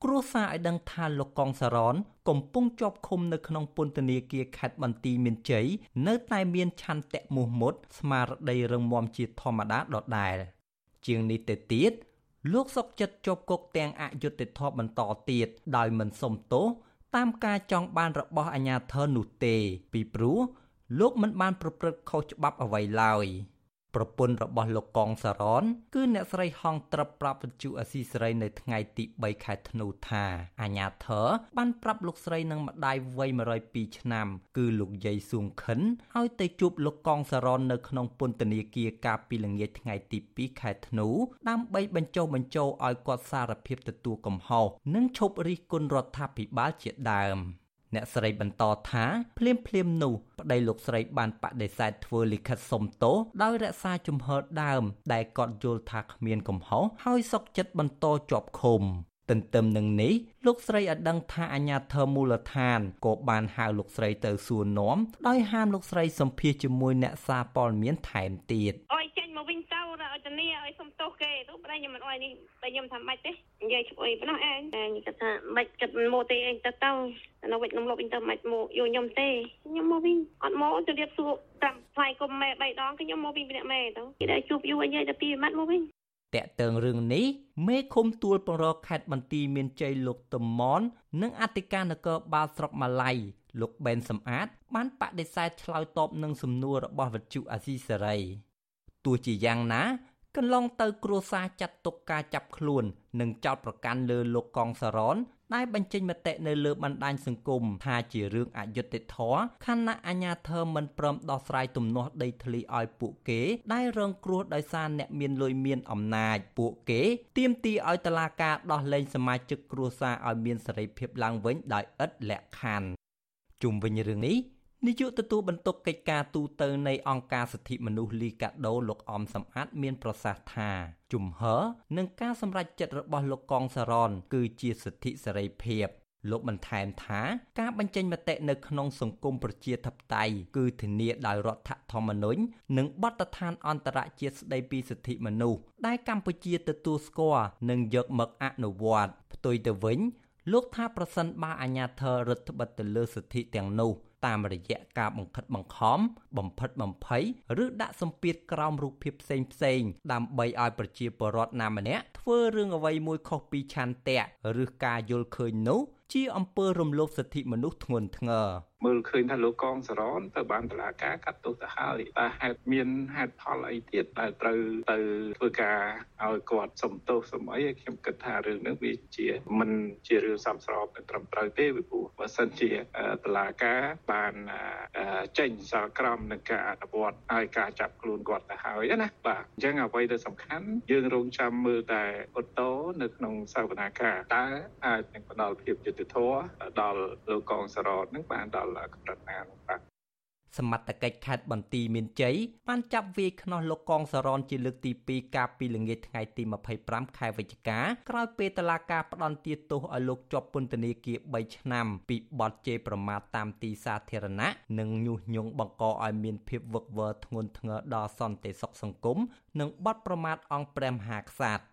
គ្រួសារឲ្យដឹងថាលោកកងសារ៉នកំពុងជាប់ឃុំនៅក្នុងពន្ធនាគារខេត្តបន្ទាយមានជ័យនៅតែមានឆន្ទៈមោះមុតស្មារតីរឹងមាំជាធម្មតាដដែលជាងនេះទៅទៀត លោកសុកចិត្តជាប់គុកទាំងអយុត្តិធម៌បន្តទៀតដោយមិនសុំទោសតាមការចង់បានរបស់អាជ្ញាធរនោះទេ ពីព្រោះលោកមិនបានប្រព្រឹត្តខុសច្បាប់អ្វីឡើយ។ ប្រពន្ធរបស់លោកកងសារ៉នគឺអ្នកស្រីហងត្រឹបប្រាប់វិទ្យុអស៊ីសេរីនៅថ្ងៃទី3ខែធ្នូថាអាញាធរបានប្រាប់លោកស្រីនិងម្ដាយវ័យ102ឆ្នាំ គឺលោកយាយសួងខិនឲ្យទៅជួបលោកកងសារ៉ននៅក្នុងពន្ធនាគារកាលពីល្ងាចថ្ងៃទី2ខែធ្នូដើម្បីបញ្ចុះបញ្ចូលឲ្យគាត់សារភាពទទួលកំហុសនិងឈប់រិះគន់រដ្ឋាភិបាលជាដើម។ អ្នកស្រីបន្តថាភ្លាមភ្លាមនោះប្តីលោកស្រីបានបដិសេធធ្វើលិខិតសុំទោសដោយរក្សាជំហរដើម ដែលគាត់យល់ថាគ្មានកំហុសហើយសុកចិត្តបន្តជាប់ឃុំទន្ទឹមនឹងនេះលោកស្រីឲ្យដឹងថាអាញាធិមូលដ្ឋានក៏បានហៅលោកស្រីទៅសួរនាំដោយហាមលោកស្រីសម្ភាសជាមួយអ្នកសារព័ត៌មានថែមទៀតអុយចេញ មកវិញទៅឲ្យធានាឲ្យសុំទោសគេទៅប្តីខ្ញុំមិនអុយនេះតែខ្ញុំថាម៉េចទេនិយាយឈ្មោះអីប៉ុណ្ណោះឯងតែគាត់ថាម៉េចគិតមកទេឯងទៅទៅនៅវិញខ្ញុំលុបវិញទៅម៉េចមកយកខ្ញុំទេខ្ញុំមកវិញអត់មកជម្រាបសួរតាមថ្លៃគុំម៉ែ3ដងខ្ញុំមកវិញពីអ្នកម៉ែទៅគេដែលជួបយូរអីទៅពីម៉ាត់មកវិញតកតើងរឿងនេះមេឃុំទួលបរខេត្តបន្ទាយមានជ័យលោកតមននិងអធិការនគរបាលស្រុកម៉ាឡៃលោកបេនសំអាត បានបដិសេធឆ្លើយតបនឹងសំណួររបស់វិទ្យុអាស៊ីសេរី ទោះជាយ៉ាងណាកន្លងទៅគ្រួសារចាត់ទុកការចាប់ខ្លួន និងចោទប្រកាន់លើលោកកងសារ៉នដែលបញ្ចេញមតិនៅលើបណ្ដាញសង្គមថាជារឿងអយុត្តិធម៌ខណៈអាជ្ញាធរមិនព្រមដោះស្រាយទំនាស់ដីធ្លីឲ្យពួកគេដែលរងគ្រោះដោយសារអ្នកមានលុយមានអំណាចពួកគេទាមទារឲ្យតុលាការដោះលែងសមាជិកគ្រួសារឲ្យមានសេរីភាពឡើងវិញដោយឥតលក្ខខណ្ឌជុំវិញរឿងនេះ នាយកទទួលបន្ទុកកិច្ចការទូតនៃអង្គការសិទ្ធិមនុស្សលីកាដូលោកអំសំអាតមានប្រសាសន៍ថាជំហរនិងការសម្រេចចិត្តរបស់លោកកងសារ៉នគឺជាសិទ្ធិសេរីភាពលោកបន្ថែមថាការបញ្ចេញមតិនៅក្នុងសង្គមប្រជាធិបតេយ្យគឺធានាដោយរដ្ឋធម្មនុញ្ញនិងបទដ្ឋានអន្តរជាតិស្តីពីសិទ្ធិមនុស្សដែលកម្ពុជាទទួលស្គាល់និងយកមកអនុវត្តផ្ទុយទៅវិញលោកថាប្រសិនបើអាជ្ញាធររដ្ឋបិទទៅលើសិទ្ធិទាំងនោះ តាមរយៈការបង្ខិតបង្ខំបំផិតបំភ័យឬដាក់សម្ពាធក្រោមរូបភាពផ្សេងផ្សេងដើម្បីឲ្យប្រជាពលរដ្ឋណាម្នាក់ធ្វើរឿងអ្វីមួយខុសពីឆន្ទៈឬការយល់ឃើញនោះ ជាអំពើរំលោភសិទ្ធិមនុស្សធ្ងន់ធ្ងរមើលឃើញថាលោកកងសរនទៅបានតឡាការកាត់ទោសទៅហើយតែហេតុមានហេតុផលអីទៀតដែលត្រូវទៅធ្វើការឲ្យគាត់សំទោសសំអីខ្ញុំគិតថារឿងនេះវាជាមិនជារឿងសំស្របត្រឹមត្រូវទេពីព្រោះបើសិនជាតឡាការបានចេញសារក្រមនឹងការអនុវត្តឲ្យការចាប់ខ្លួនគាត់ទៅហើយណាបាទអញ្ចឹងអ្វីដែលសំខាន់យើងរងចាំមើលតែឧត្តរនៅក្នុងសវនាការតើអាចនឹងផ្ដល់ភាពយុត្តិធម៌ដល់លោកកងសរតនឹងបានដល់កម្រិតណានោះបាទសមត្ថកិច្ចខេត្តបន្ទាយមានជ័យបានចាប់វាយខ្នោះលោកកងសរនជាលើកទី2កាលពីល្ងាចថ្ងៃទី25ខែវិច្ឆិកាក្រោយពេលតុលាការផ្តន្ទាទោសឲ្យលោកជាប់ពន្ធនាគារ3ឆ្នាំពីបទជេរប្រមាថតាមទីសាធារណៈនិងញុះញង់បង្កឲ្យមានភាពវឹកវរធ្ងន់ធ្ងរដល់សន្តិសុខសង្គមនិងបទប្រមាថអង្គព្រះមហាក្សត្រ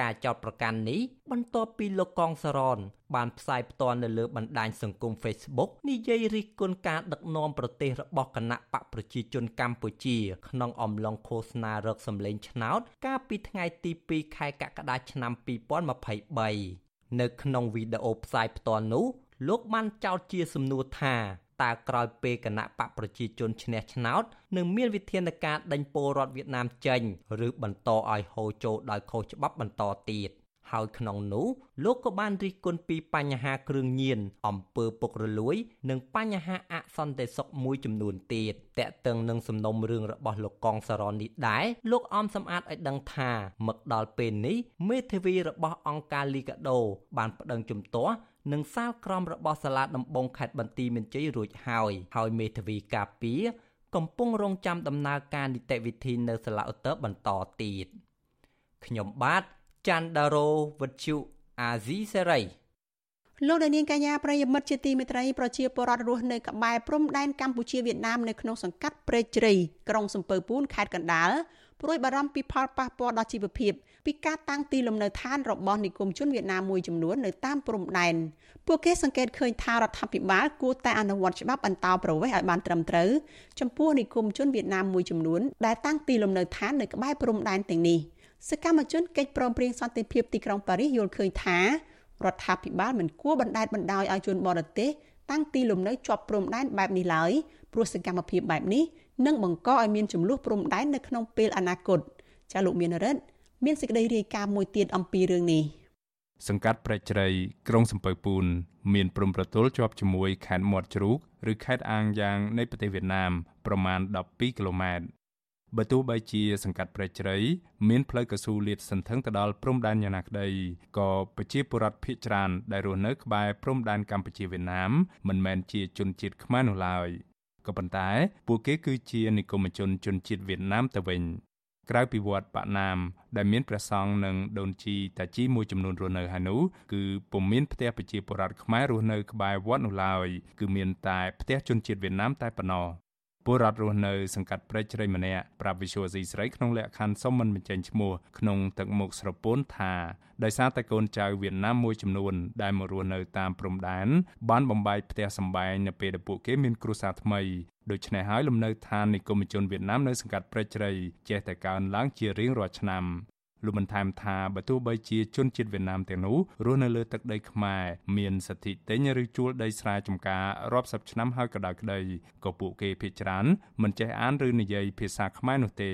ការចោទប្រកាន់នេះបន្ទាប់ពីលោកកងសរន បានផ្សាយផ្ទាល់នៅលើបណ្ដាញសង្គម Facebook និយាយរិះគន់ការដឹកនាំប្រទេសរបស់គណៈបកប្រជាជនកម្ពុជា ក្នុងអំឡុងឃោសនារកសម្លេងឆ្នោត កាលពីថ្ងៃទី2ខែកក្កដាឆ្នាំ2023នៅក្នុងវីដេអូផ្សាយផ្ទាល់នោះលោកបានចោទជាសំណួរថា តើក្រោយពេលគណៈបកប្រជាជនឈ្នះឆ្នោតនឹងមានវិធានការដេញពលរដ្ឋវៀតណាមចេញឬបន្តឲ្យហូរចូលដោយខុសច្បាប់បន្តទៀតហើយក្នុងនោះលោកក៏បានរិះគន់ពីបញ្ហាគ្រឿងញៀនអំពើពុករលួយ និងបញ្ហាអសន្តិសុខមួយចំនួនទៀតតកតឹងនឹងសំណុំរឿងរបស់លោកកងសរននេះដែរលោកអមសំអាតឲ្យដឹងថាមកដល់ពេលនេះមេធាវីរបស់អង្គការលីកាដូបានប្តឹងជំទាស់ និងសាលក្រមរបស់សាលាដំបងខេត្តបន្ទាយមានជ័យរួចហើយហើយមេធាវីការពីកំពុងរងចាំដំណើរការនីតិវិធីនៅសាលាឧត្តរបន្តទៀតខ្ញុំបាទច័ន្ទដារោវុទ្ធុអាស៊ីសេរីលោកដានៀងកញ្ញាប្រិយមិត្តជាទីមេត្រីប្រជាពលរដ្ឋរស់នៅក្បែរព្រំដែនកម្ពុជាវៀតណាមនៅក្នុងសង្កាត់ព្រែកជ្រៃក្រុងសំពើពួនខេត្តកណ្ដាល ព្រួយបារម្ភពីផលប៉ះពាល់ដល់ជីវភាពពីការតាំងទីលំនៅឋានរបស់និគមជនវៀតណាមមួយចំនួននៅតាមព្រំដែនពួកគេសង្កេតឃើញថារដ្ឋាភិបាលគួរតែអនុវត្តច្បាប់អន្តោប្រវេសន៍ឲ្យបានត្រឹមត្រូវចំពោះនិគមជនវៀតណាមមួយចំនួនដែលតាំងទីលំនៅឋាននៅក្បែរព្រំដែនទាំងនេះសកម្មជនកិច្ចព្រមព្រៀងសន្តិភាពទីក្រុងប៉ារីសយល់ឃើញថារដ្ឋាភិបាលមិនគួរបណ្តែតបណ្តោយឲ្យជនបរទេសតាំងទីលំនៅជាប់ព្រំដែនបែបនេះឡើយព្រោះសកម្មភាពបែបនេះនឹងបង្កឲ្យមានចំនួនព្រំដែននៅក្នុងពេលអនាគតចាលោកមានរិទ្ធមានសេចក្តីរាយការណ៍មួយទៀតអំពីរឿងនេះសង្កាត់ព្រែកជ្រៃក្រុងសំពៅពូន មានព្រំប្រទល់ជាប់ជាមួយខេត្តមាត់ជ្រូកឬខេត្តអាងយ៉ាងនៃប្រទេសវៀតណាមប្រមាណ12គីឡូម៉ែត្របើទោះបីជាសង្កាត់ព្រែកជ្រៃមានផ្លូវកស៊ូលាតសន្ធឹងទៅដល់ព្រំដែនយ៉ាងណាក្តីក៏ប្រជាពលរដ្ឋភៀសច្រើនដែលរស់នៅក្បែរព្រំដែនកម្ពុជាវៀតណាមមិនមែនជាជនជាតិខ្មែរនោះឡើយ ក៏ប៉ុន្តែពួកគេគឺជានិគមជនជនជាតិវៀតណាមទៅវិញក្រៅពីវត្តបាក់ណាម ដែលមានព្រះសង្ឃនិងដូនជីតាជីមួយចំនួនរស់នៅហើយនោះគឺពុំមានផ្ទះប្រជាពលរដ្ឋខ្មែររស់នៅក្បែរវត្តនោះឡើយគឺមានតែផ្ទះជនជាតិវៀតណាមតែប៉ុណ្ណោះ ពលរដ្ឋរស់នៅសង្កាត់ព្រែកជ្រៃម្នាក់ប្រាប់វិសុវស៊ីស្រីក្នុងលក្ខខណ្ឌសុំមិនបញ្ចេញឈ្មោះក្នុងទឹកមុខស្រពោនថាដោយសារតែកូនចៅវៀតណាមមួយចំនួន ដែលមករស់នៅតាមព្រំដែនបានបំបែកផ្ទះសម្បែងនៅពេលដែលពួកគេមានគ្រួសារថ្មីដូច្នេះហើយលំនៅឋាននិគមជនវៀតណាមនៅសង្កាត់ព្រែកជ្រៃចេះតែកើនឡើងជារៀងរាល់ឆ្នាំ លោកបានថែមថាបើទោះបីជាជនជាតិវៀតណាមទាំងនោះរស់នៅលើទឹកដីខ្មែរមានសិទ្ធិទិញឬជួលដីស្រែចម្ការរាប់សិបឆ្នាំហើយក៏ដោយក្តីក៏ពួកគេភ័យច្រើនមិនចេះអានឬនិយាយភាសាខ្មែរនោះទេ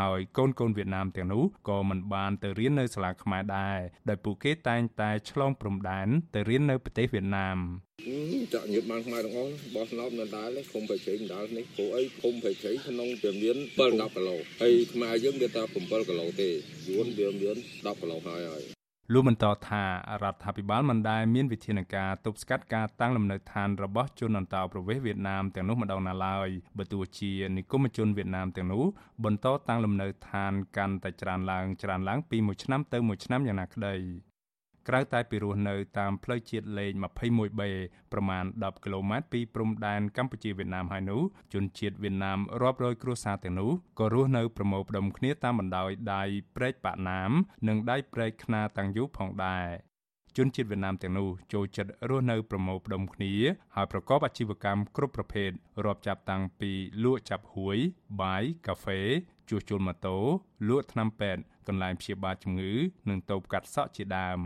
ហើយកូនកូនវៀតណាមទាំងនោះក៏មិនបានទៅរៀននៅសាលាខ្មែរដែរដោយពួកគេតែងតែឆ្លងព្រំដែនទៅរៀននៅប្រទេសវៀតណាមចាក់ញៀបបានខ្មែរទាំងអស់បោះស្នោបនៅដែរឃុំបៃជ័យដល់នេះព្រោះអីឃុំបៃជ័យក្នុងវាមាន7 10គីឡូហើយខ្មែរយើងមានតែ7គីឡូទេយួនវាមាន10គីឡូហើយហើយ លោកបន្តថារដ្ឋាភិបាលមិនដែលមានវិធានការទប់ស្កាត់ការតាំងលំនៅឋានរបស់ជនអន្តោប្រវេសន៍វៀតណាមទាំងនោះម្ដងណាឡើយបើទោះជានិគមជនវៀតណាមទាំងនោះបន្តតាំងលំនៅឋានកាន់តែច្រើនឡើងច្រើនឡើងពីមួយឆ្នាំទៅមួយឆ្នាំយ៉ាងណាក្តី ក្រៅតែពីរស់នៅតាមផ្លូវជាតិលេខ 21B ប្រមាណ10គីឡូម៉ែត្រពីព្រំដែនកម្ពុជាវៀតណាមហើយនោះជនជាតិវៀតណាមរាប់រយគ្រួសារទាំងនោះក៏រស់នៅប្រមូលផ្ដុំគ្នាតាមបណ្ដោយដៃព្រែកប៉ាណាម និងដៃព្រែកខ្នាតាំងយូផងដែរជនជាតិវៀតណាមទាំងនោះចូលចិត្តរស់នៅប្រមូលផ្ដុំគ្នាហើយប្រកបអាជីវកម្មគ្រប់ប្រភេទរាប់ចាប់តាំងពីលក់ចាប់ហួយ បាយកាហ្វេជួសជុលម៉ូតូលក់ថ្នាំពេទ្យកន្លែងព្យាបាលជំងឺ និងតូបកាត់សក់ជាដើម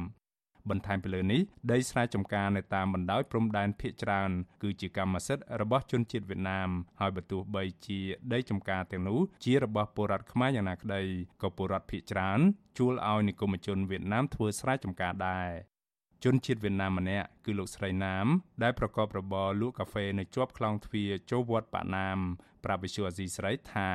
បន្ថែមពីលើនេះដីស្រែចម្ការនៅតាមបណ្ដោយព្រំដែនភៀកច្រើនគឺជាកម្មសិទ្ធិរបស់ជនជាតិវៀតណាមហើយបើទោះបីជាដីចម្ការទាំងនោះជារបស់ពលរដ្ឋខ្មែរយ៉ាងណាក្តីក៏ពលរដ្ឋភៀកច្រើនជួលឲ្យនិគមជនវៀតណាមធ្វើស្រែចម្ការដែរ ជនជាតិវៀតណាមម្នាក់គឺលោកស្រីណាម ដែលប្រកបរបរលក់កាហ្វេនៅជាប់ខ្លោងទ្វារចូលវត្តប៉ាណាមប្រាប់វិសុអាស៊ីស្រីថា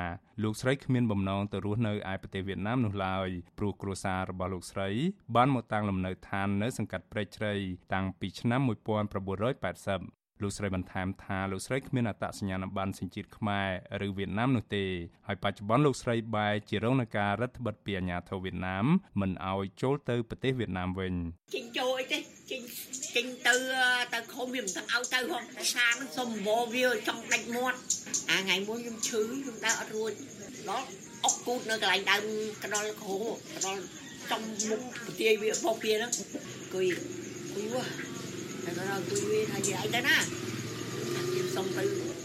លោកស្រីគ្មានបំណងទៅរស់នៅឯប្រទេសវៀតណាមនោះឡើយព្រោះគ្រួសាររបស់លោកស្រី បានមកតាំងលំនៅឋាននៅសង្កាត់ព្រែកជ្រៃតាំងពីឆ្នាំ1980 លោកស្រីបន្ថែមថាលោកស្រីគ្មានអត្តសញ្ញាណប័ណ្ណសញ្ជាតិខ្មែរឬវៀតណាមនោះទេហើយបច្ចុប្បន្នលោកស្រីបែរជារងនឹងការរដ្ឋបិទពីអាជ្ញាធរវៀតណាមមិនឲ្យចូលទៅប្រទេសវៀតណាមវិញចេញចូលអីទេចេញចេញទៅទៅខំវាមិនទាំងឲ្យទៅហងសានឹងសុំបោវាចង់ដាច់មាត់អាថ្ងៃមួយខ្ញុំឈឺខ្ញុំដើរអត់រួចដល់អុកគូតនៅកន្លែងដើមកណ្ដុលគ្រូកណ្ដុលចំមុខប្រទាយវាបោកវាហ្នឹងគួយគួយវ៉ា តែដល់គួយវាថាយាយទៅណាខ្ញុំសុំទៅ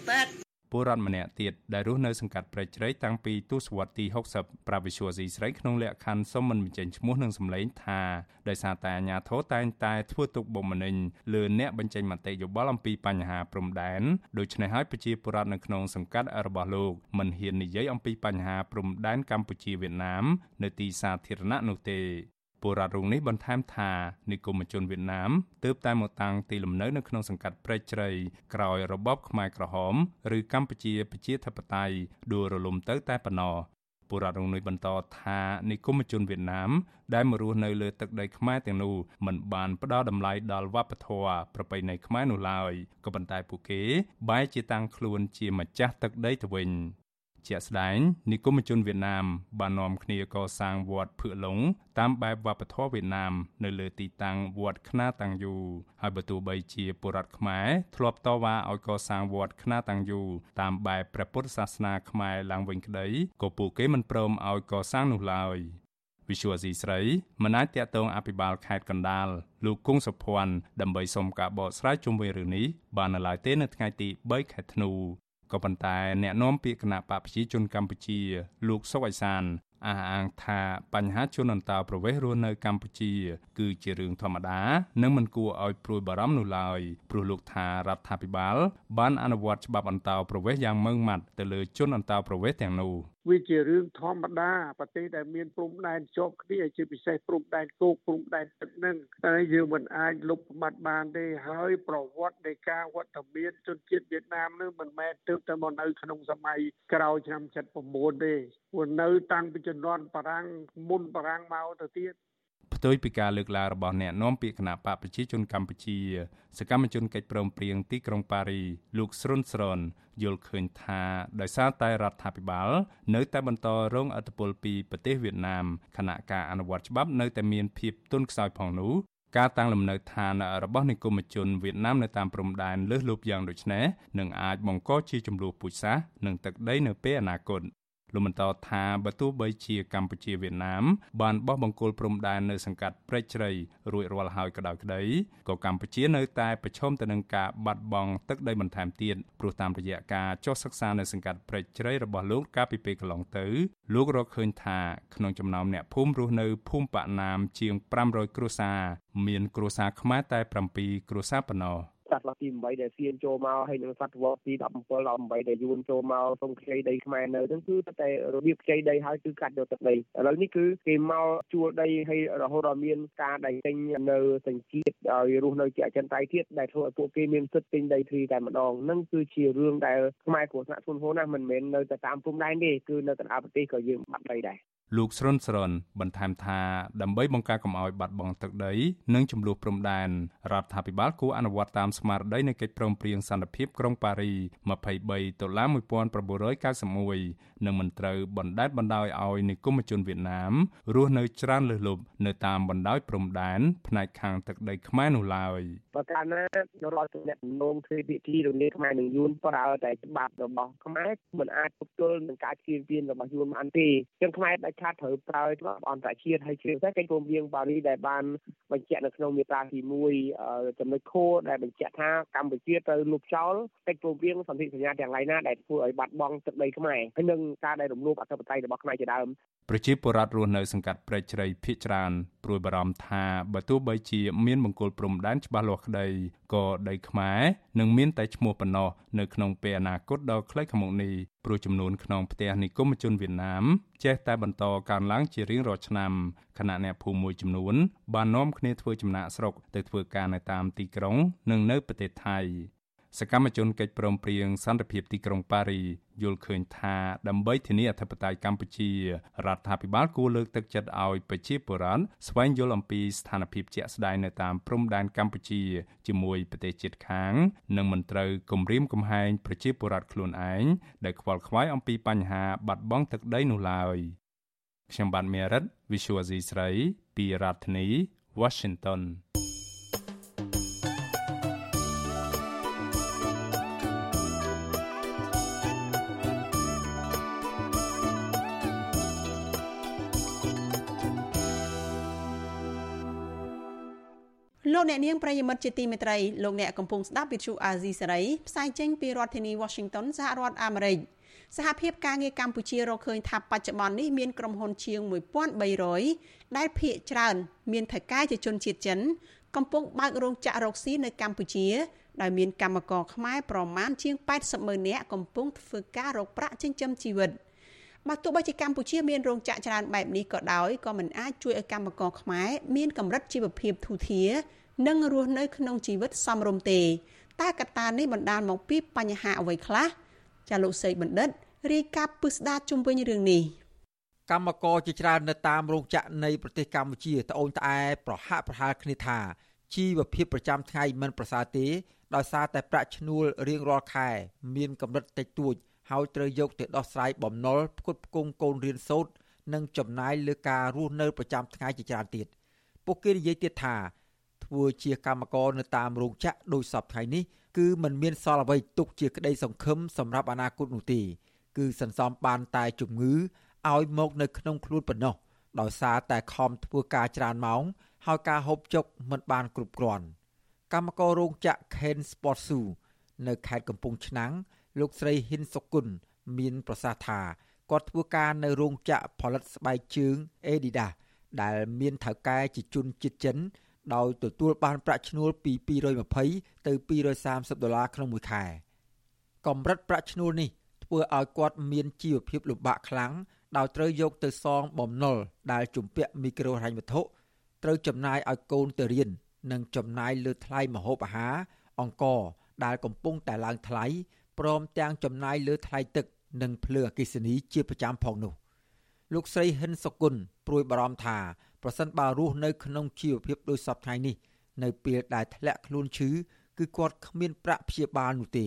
ពេទ្យពលរដ្ឋម្នាក់ទៀតដែលរស់នៅសង្កាត់ព្រែកជ្រៃតាំងពីទសវត្សរ៍ទី60ប្រាវិសុវស៊ីស្រីក្នុងលក្ខខណ្ឌសុំមិនបញ្ចេញឈ្មោះនិងសម្លេងថាដោយសារតែអាញាធរតែងតែធ្វើទុកបុកម្នេញលើអ្នកបញ្ចេញមតិយោបល់អំពីបញ្ហាព្រំដែនដូច្នេះហើយប្រជាពលរដ្ឋនៅក្នុងសង្កាត់របស់លោកមិនហ៊ាននិយាយអំពីបញ្ហាព្រំដែនកម្ពុជាវៀតណាមនៅទីសាធារណៈនោះទេ ពលរដ្ឋរូបនេះបន្ថែមថានិគមជនវៀតណាមទើបតែមកតាំងទីលំនៅនៅក្នុងសង្កាត់ព្រែកជ្រៃក្រោយរបបខ្មែរក្រហមឬកម្ពុជាប្រជាធិបតេយ្យដួលរលំទៅតែប៉ុណ្ណោះពលរដ្ឋរូបនេះបន្តថានិគមជនវៀតណាម ដែលមករស់នៅលើទឹកដីខ្មែរទាំងនោះមិនបានផ្ដល់តម្លៃដល់វប្បធម៌ប្រពៃណីខ្មែរនោះឡើយក៏ប៉ុន្តែពួកគេបែរជាតាំងខ្លួនជាម្ចាស់ទឹកដីទៅវិញ។ ជាក់ស្ដែងនិគមជនវៀតណាមបាននាំគ្នាកសាងវត្តភឿឡុងតាមបែបវប្បធម៌វៀតណាម នៅលើទីតាំងវត្តខ្នាតាំងយូហើយបើទោះបីជាបុរដ្ឋខ្មែរធ្លាប់តវ៉ាឲ្យកសាងវត្តខ្នាតាំងយូតាមបែបព្រះពុទ្ធសាសនាខ្មែរឡើងវិញក្តីក៏ពួកគេមិនព្រមឲ្យកសាងនោះឡើយវិសុវស៊ីស្រីមិនអាចតាក់ទងអភិបាលខេត្តកណ្ដាលលោកគង់សុភ័ណ្ឌដើម្បីសុំការបកស្រាយជុំវិញរឿងនេះបាននៅឡើយទេនៅថ្ងៃទី3ខែធ្នូ ក៏ប៉ុន្តែអ្នកនាំពាក្យគណៈបកប្រជាជនកម្ពុជា លោកសុកអៃសានអះអាងថាបញ្ហាជនអន្តោប្រវេសន៍រស់នៅកម្ពុជា គឺជារឿងធម្មតានិងមិនគួរឲ្យព្រួយបារម្ភនោះឡើយព្រោះលោកថារដ្ឋាភិបាល បានអនុវត្តច្បាប់អន្តោប្រវេសន៍យ៉ាងម៉ឺងម៉ាត់ទៅលើជនអន្តោប្រវេសន៍ទាំងនោះវាជារឿងធម្មតាប្រទេសដែលមានព្រំដែនជាប់គ្នាជាពិសេសព្រំដែនគោកព្រំដែនទឹកនឹងតែយើងមិនអាចលុបបំបាត់បានទេហើយប្រវត្តិនៃការវត្តមានជនជាតិវៀតណាមនឹងមិនមែនទើបតែមកនៅក្នុងសម័យក្រោយឆ្នាំ79ទេព្រោះនៅតាំងពីជំនាន់បារាំងមុនបារាំងមកទៅទៀត ផ្ទុយពីការលើកឡើងរបស់អ្នកនាំពាក្យគណៈបកប្រជាជនកម្ពុជា សកម្មជនកិច្ចព្រមព្រៀងទីក្រុងប៉ារីលោកស្រុនស្រនយល់ឃើញថាដោយសារតែរដ្ឋាភិបាល នៅតែបន្តរងឥទ្ធិពលពីប្រទេសវៀតណាមខណៈការអនុវត្តច្បាប់នៅតែមានភាពទន់ខ្សោយផងនោះការតាំងលំនៅឋានរបស់និគមជនវៀតណាមនៅតាមព្រំដែនលើសលប់យ៉ាងដូចនេះនឹងអាចបង្កជាចំនួនពូជសាសន៍និងទឹកដីនៅពេលអនាគត លោកបន្តថាបើទោះបីជាកម្ពុជាវៀតណាមបានបោះបង្គោលព្រំដែននៅសង្កាត់ព្រែកជ្រៃរួចរាល់ហើយក៏ដោយក្តីក៏កម្ពុជានៅតែប្រឈមទៅនឹងការបាត់បង់ទឹកដីបន្ថែមទៀតព្រោះតាមរយៈការចុះសិក្សានៅសង្កាត់ព្រែកជ្រៃរបស់លោកកាលពីពេលកន្លងទៅលោករកឃើញថាក្នុងចំណោមអ្នកភូមិរស់នៅភូមិបាក់ណាមជាង500គ្រួសារមានគ្រួសារខ្មែរតែ7គ្រួសារប៉ុណ្ណោះ សតវត្សទី8ដែលសៀនចូលមកហើយនឹងសតវត្សទី17 18ដែលយួនចូលមកសុំខ្ចីដីខ្មែរនៅហ្នឹងគឺតែរបៀបខ្ចីដីហើយគឺកាត់យកទឹកដីឥឡូវនេះគឺគេមកជួលដីហើយរហូតដល់មានការដែលទិញនៅសញ្ជាតិឲ្យរស់នៅជាអចិន្ត្រៃយ៍ទៀតដែលធ្វើឲ្យពួកគេមានសិទ្ធិទិញដីធ្លីតែម្ដងហ្នឹងគឺជារឿងដែលខ្មែរគ្រោះថ្នាក់ធ្ងន់ធ្ងរណាស់មិនមែននៅតែតាមព្រំដែនទេគឺនៅកណ្ដាលប្រទេសក៏យើងបាត់ដីដែរ លោកស្រុនស្រនបន្ថែមថាដើម្បីបង្ការកំឲ្យបាត់បង់ទឹកដីនិងចំនួនព្រំដែនរដ្ឋាភិបាលគួរអនុវត្តតាមស្មារតីនៃកិច្ចព្រមព្រៀងសន្តិភាពក្រុងប៉ារី23ដុល្លារ1991និងមិនត្រូវបណ្តែតបណ្តោយឲ្យនិគមជនវៀតណាមរស់នៅច្រើនលើសលប់នៅតាមបណ្ដោយព្រំដែនផ្នែកខាងទឹកដីខ្មែរនោះឡើយបើកាលណារដ្ឋទំនាក់ទំនងធ្វើពិធីរលាយខ្មែរនឹងយួនប្រើតែច្បាប់របស់ខ្មែរមិនអាចទប់ទល់នឹងការឈានពានរបស់យួនបានទេចឹងខ្មែរដាច់ខាតត្រូវប្រើច្បាប់អន្តរជាតិហើយជាពិសេសកិច្ចព្រមព្រៀងប៉ារីដែលបានបញ្ជាក់នៅក្នុងមាត្រាទី1ចំណុចខដែលបញ្ជាក់ថាកម្ពុជាត្រូវលុបចោលកិច្ចព្រមព្រៀងសន្ធិសញ្ញាទាំងឡាយណាដែលធ្វើឲ្យបាត់បង់ទឹកដីខ្មែរហើយនឹងការដែលរំលោភអធិបតេយ្យរបស់ខ្មែរជាដើមប្រជាពលរដ្ឋរស់នៅសង្កាត់ព្រែកជ្រៃភៀកច្រើនព្រួយបារម្ភថាបើទោះបីជាមានបង្គោលព្រំដែនច្បាស់លាស់ក្តីក៏ដីខ្មែរនឹងមានតែឈ្មោះប៉ុណ្ណោះនៅក្នុងពេលអនាគតដ៏ខ្លីខាងមុខនេះព្រោះចំនួនក្នុងផ្ទះនិគមជនវៀតណាមចេះតែបន្តកើនឡើងជារៀងរាល់ឆ្នាំខណៈអ្នកភូមិមួយចំនួនបាននាំគ្នាធ្វើចំណាកស្រុកទៅធ្វើការនៅតាមទីក្រុង និងនៅប្រទេសថៃ សកម្មជនកិច្ចព្រមព្រៀងសន្តិភាពទីក្រុងប៉ារីយល់ឃើញថាដើម្បីធានាអធិបតេយ្យកម្ពុជារដ្ឋាភិបាលគួរលើកទឹកចិត្តឲ្យប្រជាពលរដ្ឋស្វែងយល់អំពីស្ថានភាពជាក់ស្ដែងនៅតាមព្រំដែនកម្ពុជាជាមួយប្រទេសជិតខាង និងមិនត្រូវគំរាមកំហែងប្រជាពលរដ្ឋខ្លួនឯងដែលខ្វល់ខ្វាយអំពីបញ្ហាបាត់បង់ទឹកដីនោះឡើយខ្ញុំបាទមេរិត Visual C ស្រីពីរដ្ឋធានី Washington លោកអ្នកនាងប្រិយមិត្តជាទីមេត្រីលោកអ្នកកំពុងស្ដាប់វិទ្យុអាស៊ីសេរីផ្សាយចេញពីរដ្ឋធានី Washington សហរដ្ឋអាមេរិកសហភាពការងារកម្ពុជារកឃើញថាបច្ចុប្បន្ននេះមានក្រុមហ៊ុនជាង1300ដែលភាគច្រើនមានថៅកែជាជនជាតិចិន កំពុងបើករោងចក្ររកស៊ីនៅកម្ពុជាដោយមានកម្មករខ្មែរប្រមាណជាង80ម៉ឺននាក់កំពុងធ្វើការរកប្រាក់ចិញ្ចឹមជីវិតបើទោះបីជាកម្ពុជាមានរោងចក្រច្រើនបែបនេះក៏ដោយក៏មិនអាចជួយឲ្យកម្មករខ្មែរមានកម្រិតជីវភាពធូរធារ និងរស់នៅក្នុងជីវិតសមរម្យទេតែកត្តានេះបណ្ដាលមកពីបញ្ហាអ្វីខ្លះចាលោកសេកបណ្ឌិតរាយការណ៍ពឹស្ដារជុំវិញរឿងនេះកម្មករជាច្រើននៅតាមរោងចក្រនៃប្រទេសកម្ពុជាត្អូញត្អែប្រហាក់ប្រហែលគ្នាថាជីវភាពប្រចាំថ្ងៃមិនប្រសើរទេដោយសារតែប្រាក់ឈ្នួលរៀងរាល់ខែ មានកម្រិតតិចតួចហើយត្រូវយកទៅដោះស្រាយបំណុលផ្គត់ផ្គង់កូនរៀនសូត្រនិងចំណាយលើការរស់នៅប្រចាំថ្ងៃជាច្រើនទៀតពួកគេនិយាយទៀតថា ធ្វើជាកម្មករនៅតាមរោងចក្រដោយសពថ្ងៃនេះគឺมันមានសល់អ្វីទុកជាក្តីសង្ឃឹមសម្រាប់អនាគតនោះទេគឺសន្សំបានតែជំងឺឲ្យមកនៅក្នុងខ្លួនប៉ុណ្ណោះដោយសារតែខំធ្វើការច្រើនម៉ោងហើយការហូបចុកមិនបានគ្រប់គ្រាន់កម្មកររោងចក្រ Ken Sport Shoe នៅខេត្តកំពង់ឆ្នាំងលោកស្រីហ៊ិនសុគន្ធមានប្រសាសន៍ថាគាត់ធ្វើការនៅរោងចក្រផលិតស្បែកជើង Adidas ដែលមានថៅកែជាជនជាតិចិន ដោយទទួលបានប្រាក់ឈ្នួលពី220ទៅ230ដុល្លារក្នុងមួយខែកម្រិតប្រាក់ឈ្នួលនេះធ្វើឲ្យគាត់មានជីវភាពលំបាកខ្លាំងដោយត្រូវយកទៅសងបំណុលដែលជំពាក់មីក្រូហិរញ្ញវត្ថុត្រូវចំណាយឲ្យកូនទៅរៀននិងចំណាយលើថ្លៃម្ហូបអាហារអង្គដែលកំពុងតែឡើងថ្លៃព្រមទាំងចំណាយលើថ្លៃទឹក និងភ្លើងអគ្គិសនីជាប្រចាំផងនោះលោកស្រីហិនសុគន្ធព្រួយបារម្ភថា ប្រសិនបើរស់នៅក្នុងជីវភាពដូចសពថ្ងៃនេះ នៅពេលដែលធ្លាក់ខ្លួនឈឺគឺគាត់គ្មានប្រាក់ព្យាបាលនោះទេ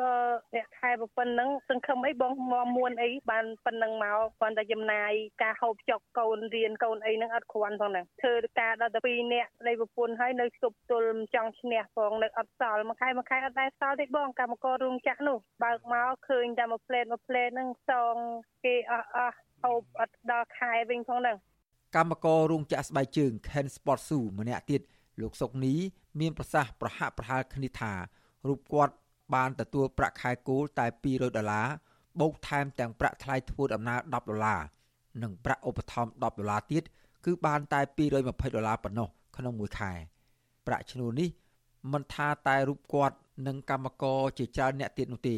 បើអ្នកខែប៉ុណ្ណឹងសង្ឃឹមអីបងមកមួនអីបានប៉ុណ្ណឹងមកគាត់តែចំណាយការហូបចុកកូនរៀនកូនអីហ្នឹងអត់គ្រាន់ផងហ្នឹងធ្វើការដល់ទៅ2នាក់នៃប្រពន្ធហើយនៅស្ទប់ទល់ចង់ឈ្នះផងនៅអត់សល់មួយខែមួយខែអត់ដែរសល់ទេបងកម្មកររោងចក្រនោះបើកមកឃើញតែមួយផ្លេតមួយផ្លេតហ្នឹងសងគេអស់អស់ហូបអត់ដល់ខែវិញផងហ្នឹង កម្មកររោងចក្រស្បែកជើង Ken Sport Shoe ម្នាក់ទៀតលោកសុកនីមានប្រសាសន៍ប្រហាក់ប្រហែលគ្នាថារូបគាត់បានទទួលប្រាក់ខែគោលតែ200ដុល្លារបូកថែមទាំងប្រាក់ថ្លៃធ្វើដំណើរ10ដុល្លារនិងប្រាក់ឧបត្ថម្ភ10ដុល្លារទៀតគឺបានតែ220ដុល្លារប៉ុណ្ណោះក្នុងមួយខែប្រាក់ឈ្នួលនេះមិនថាតែរូបគាត់និងកម្មករជាច្រើនអ្នកទៀតនោះទេ